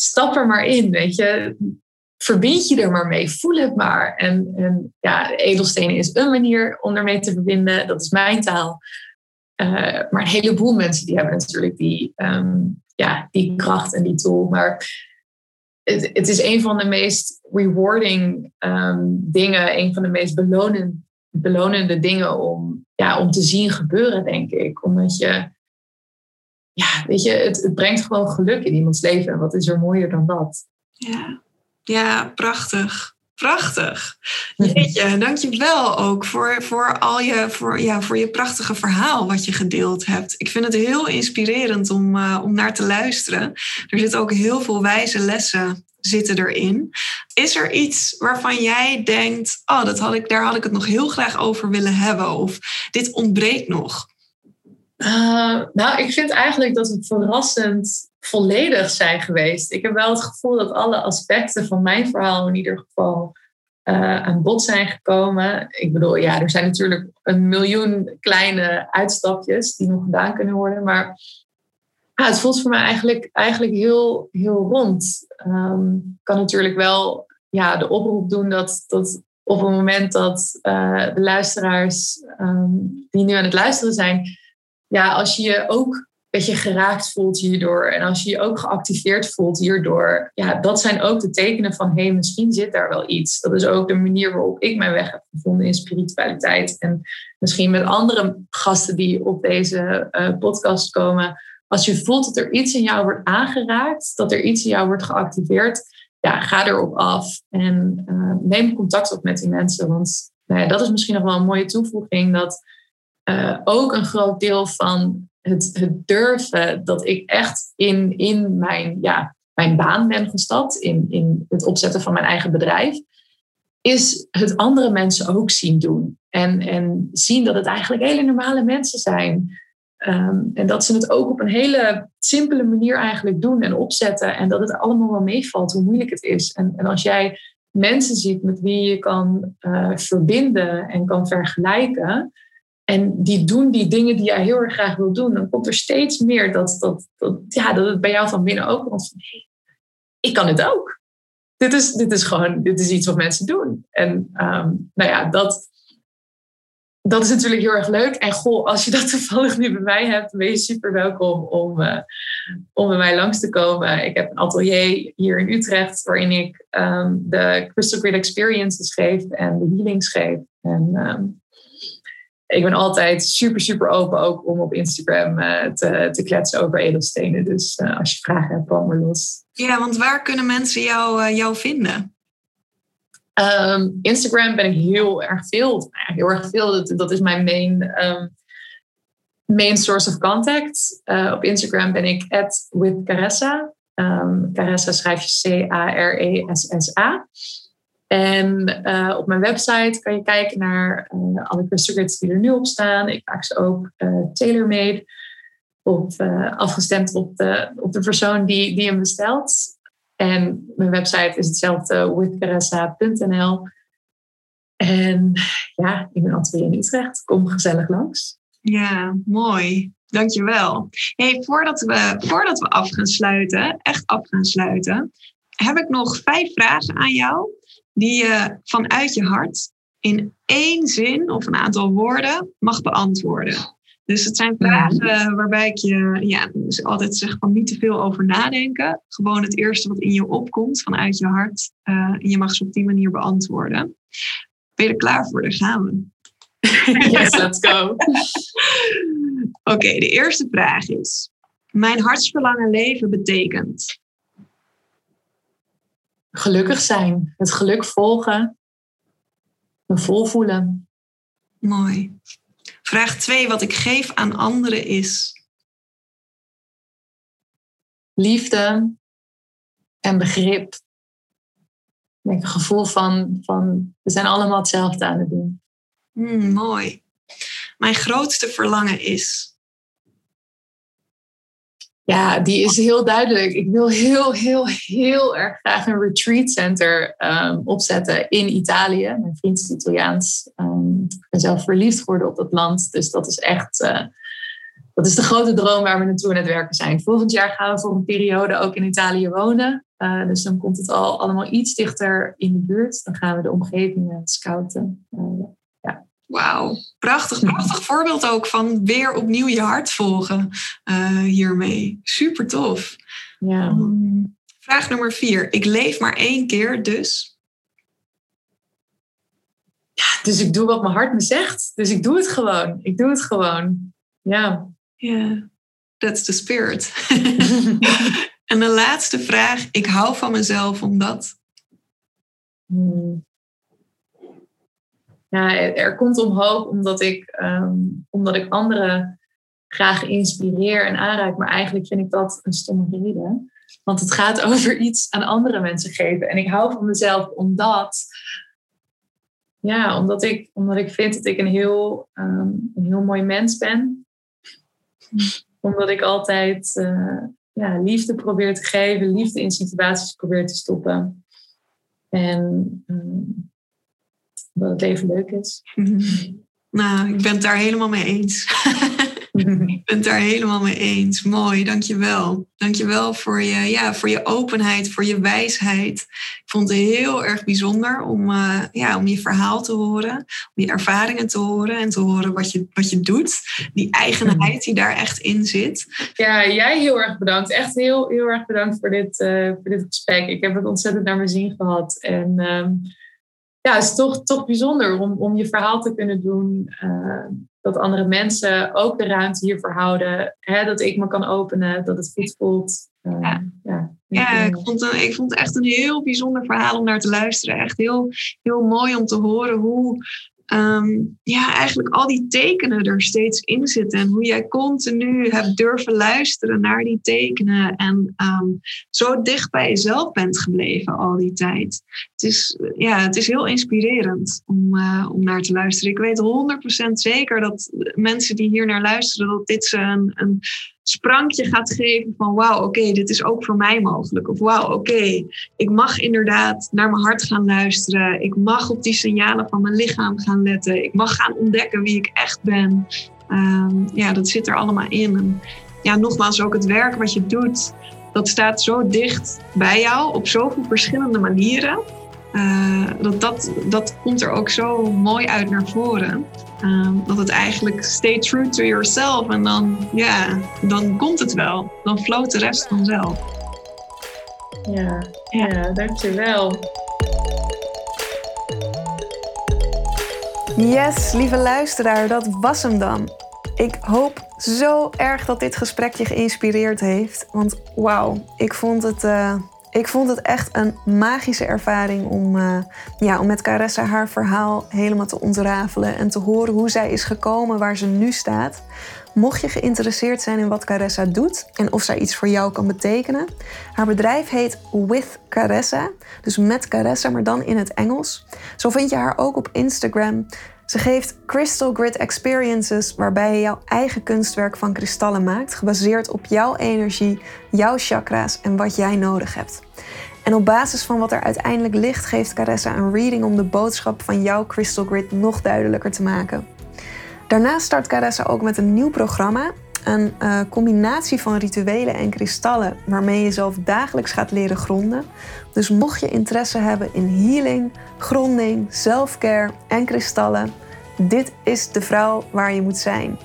stap er maar in, weet je. Verbind je er maar mee. Voel het maar. En, en ja, edelstenen is een manier om ermee te verbinden. Dat is mijn taal. Uh, maar een heleboel mensen die hebben natuurlijk die, um, ja, die kracht en die tool. Maar het, is een van de meest rewarding um, dingen. Een van de meest belonende belonende dingen om, ja, om te zien gebeuren, denk ik. Omdat je, ja, weet je, het, brengt gewoon geluk in iemands leven. En wat is er mooier dan dat? Ja, ja prachtig. Prachtig. Jeetje, dankjewel ook voor, voor, al je, voor, ja, voor je prachtige verhaal wat je gedeeld hebt. Ik vind het heel inspirerend om, uh, om naar te luisteren. Er zitten ook heel veel wijze lessen zitten erin. Is er iets waarvan jij denkt, oh, dat had ik, daar had ik het nog heel graag over willen hebben of dit ontbreekt nog? Uh, nou, ik vind eigenlijk dat we verrassend volledig zijn geweest. Ik heb wel het gevoel dat alle aspecten van mijn verhaal in ieder geval uh, aan bod zijn gekomen. Ik bedoel, ja, er zijn natuurlijk een miljoen kleine uitstapjes die nog gedaan kunnen worden. Maar het voelt voor mij eigenlijk, eigenlijk heel, heel rond. Ik kan natuurlijk wel ja, de oproep doen dat, dat op het moment dat uh, de luisteraars um, die nu aan het luisteren zijn, ja, als je je ook een beetje geraakt voelt hierdoor en als je je ook geactiveerd voelt hierdoor, ja, dat zijn ook de tekenen van hé, misschien zit daar wel iets. Dat is ook de manier waarop ik mijn weg heb gevonden in spiritualiteit. En misschien met andere gasten die op deze uh, podcast komen als je voelt dat er iets in jou wordt aangeraakt, dat er iets in jou wordt geactiveerd, ja, ga erop af en uh, neem contact op met die mensen. Want nou ja, dat is misschien nog wel een mooie toevoeging, dat uh, ook een groot deel van het, het, durven dat ik echt in, in mijn, ja, mijn baan ben gestapt, in, in het opzetten van mijn eigen bedrijf, is het andere mensen ook zien doen. En, en zien dat het eigenlijk hele normale mensen zijn. Ehm, en dat ze het ook op een hele simpele manier eigenlijk doen en opzetten. En dat het allemaal wel meevalt hoe moeilijk het is. En, en als jij mensen ziet met wie je kan uh, verbinden en kan vergelijken. En die doen die dingen die jij heel erg graag wil doen. Dan komt er steeds meer dat, dat, dat, ja, dat het bij jou van binnen ook komt van... Hey, ik kan het ook. Dit is, dit is gewoon dit is iets wat mensen doen. En um, nou ja, dat, dat is natuurlijk heel erg leuk. En goh, als je dat toevallig nu bij mij hebt, ben je super welkom om, uh, om bij mij langs te komen. Ik heb een atelier hier in Utrecht waarin ik um, de Crystal Grid Experiences geef en de healings geef. En um, ik ben altijd super, super open ook om op Instagram uh, te, te kletsen over edelstenen. Dus uh, als je vragen hebt, kom maar los. Ja, want waar kunnen mensen jou, jou vinden? Um, Instagram ben ik heel erg veel. Nou heel erg veel. Dat, dat is mijn main, um, main source of contact. Op Instagram ben ik at with Caressa. Um, Caressa schrijf je C-A-R-E-S-S-A. En uh, op mijn website kan je kijken naar uh, alle crystal die er nu op staan. Ik maak ze ook uh, tailor-made. Op, afgestemd op de, op de persoon die, die hem bestelt. En mijn website is hetzelfde, withcaressa.nl. En ja, ik ben atelier in Utrecht. Kom gezellig langs. Ja, mooi. Dankjewel. Hey, voordat, we, voordat we af gaan sluiten, echt af gaan sluiten, heb ik nog vijf vragen aan jou die je vanuit je hart in één zin of een aantal woorden mag beantwoorden. Dus het zijn vragen waarbij ik je ja, dus altijd zeg van niet te veel over nadenken. Gewoon het eerste wat in je opkomt vanuit je hart. Uh, en je mag ze op die manier beantwoorden. Ben je er klaar voor? Daar gaan we. Yes, let's go. Oké, de eerste vraag is: Mijn hartsverlangen leven betekent? Gelukkig zijn, het geluk volgen, me vol voelen. Mooi. Vraag 2, wat ik geef aan anderen is? Liefde en begrip. Een gevoel van, van we zijn allemaal hetzelfde aan het doen. Mm, mooi. Mijn grootste verlangen is? Ja, die is heel duidelijk. Ik wil heel, heel, heel erg graag een retreat center um, opzetten in Italië. Mijn vriend is Italiaans. Um, ik ben zelf verliefd geworden op dat land. Dus dat is echt uh, dat is de grote droom waar we naartoe aan het werken zijn. Volgend jaar gaan we voor een periode ook in Italië wonen. Uh, dus dan komt het al allemaal iets dichter in de buurt. Dan gaan we de omgevingen scouten. Ja. Wauw, prachtig, prachtig voorbeeld ook van weer opnieuw je hart volgen uh, hiermee. Super tof. Ja. Um, vraag nummer vier. Ik leef maar één keer, dus. Ja, dus ik doe wat mijn hart me zegt. Dus ik doe het gewoon. Ik doe het gewoon. Ja. Ja, that's the spirit. en de laatste vraag. Ik hou van mezelf omdat. Hmm. Ja, er komt omhoog omdat ik, um, omdat ik anderen graag inspireer en aanraak. Maar eigenlijk vind ik dat een stomme reden. Want het gaat over iets aan andere mensen geven. En ik hou van mezelf omdat, ja, omdat, ik, omdat ik vind dat ik een heel, um, een heel mooi mens ben omdat ik altijd uh, ja, liefde probeer te geven, liefde in situaties probeer te stoppen. En um, dat het leven leuk is. Nou, ik ben het daar helemaal mee eens. ik ben het daar helemaal mee eens. Mooi, dankjewel. Dankjewel voor je, ja, voor je openheid, voor je wijsheid. Ik vond het heel erg bijzonder om, uh, ja, om je verhaal te horen, om je ervaringen te horen en te horen wat je, wat je doet. Die eigenheid die daar echt in zit. Ja, jij heel erg bedankt. Echt heel, heel erg bedankt voor dit, uh, voor dit gesprek. Ik heb het ontzettend naar mijn zin gehad. En um, ja, het is toch, toch bijzonder om, om je verhaal te kunnen doen. Uh, dat andere mensen ook de ruimte hiervoor houden. Hè, dat ik me kan openen, dat het goed voelt. Uh, ja, ja, ja ik, vond, een, ik vond het echt een heel bijzonder verhaal om naar te luisteren. Echt heel, heel mooi om te horen hoe um, ja, eigenlijk al die tekenen er steeds in zitten. En hoe jij continu hebt durven luisteren naar die tekenen. En um, zo dicht bij jezelf bent gebleven al die tijd. Het is, ja, het is heel inspirerend om, uh, om naar te luisteren. Ik weet 100% zeker dat mensen die hier naar luisteren, dat dit ze een, een sprankje gaat geven van wauw, oké, dit is ook voor mij mogelijk. Of wauw, oké, ik mag inderdaad naar mijn hart gaan luisteren. Ik mag op die signalen van mijn lichaam gaan letten. Ik mag gaan ontdekken wie ik echt ben. Um, ja, dat zit er allemaal in. Ja, nogmaals, ook het werk wat je doet, dat staat zo dicht bij jou op zoveel verschillende manieren. Uh, dat, dat, dat komt er ook zo mooi uit naar voren. Uh, dat het eigenlijk stay true to yourself en dan, ja, dan komt het wel. Dan floot de rest vanzelf. Ja, ja. dankjewel. Yes, lieve luisteraar, dat was hem dan. Ik hoop zo erg dat dit gesprek je geïnspireerd heeft. Want wauw, ik vond het. Uh ik vond het echt een magische ervaring om, uh, ja, om met Caressa haar verhaal helemaal te ontrafelen en te horen hoe zij is gekomen waar ze nu staat. Mocht je geïnteresseerd zijn in wat Caressa doet en of zij iets voor jou kan betekenen, haar bedrijf heet With Caressa, dus met Caressa, maar dan in het Engels. Zo vind je haar ook op Instagram. Ze geeft Crystal Grid Experiences, waarbij je jouw eigen kunstwerk van kristallen maakt, gebaseerd op jouw energie, jouw chakra's en wat jij nodig hebt. En op basis van wat er uiteindelijk ligt, geeft Caressa een reading om de boodschap van jouw Crystal Grid nog duidelijker te maken. Daarnaast start Caressa ook met een nieuw programma. Een uh, combinatie van rituelen en kristallen waarmee je jezelf dagelijks gaat leren gronden. Dus mocht je interesse hebben in healing, gronding, selfcare en kristallen, dit is de vrouw waar je moet zijn.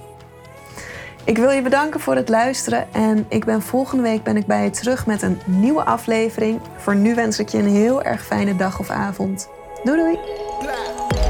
Ik wil je bedanken voor het luisteren en ik ben volgende week ben ik bij je terug met een nieuwe aflevering. Voor nu wens ik je een heel erg fijne dag of avond. Doei doei!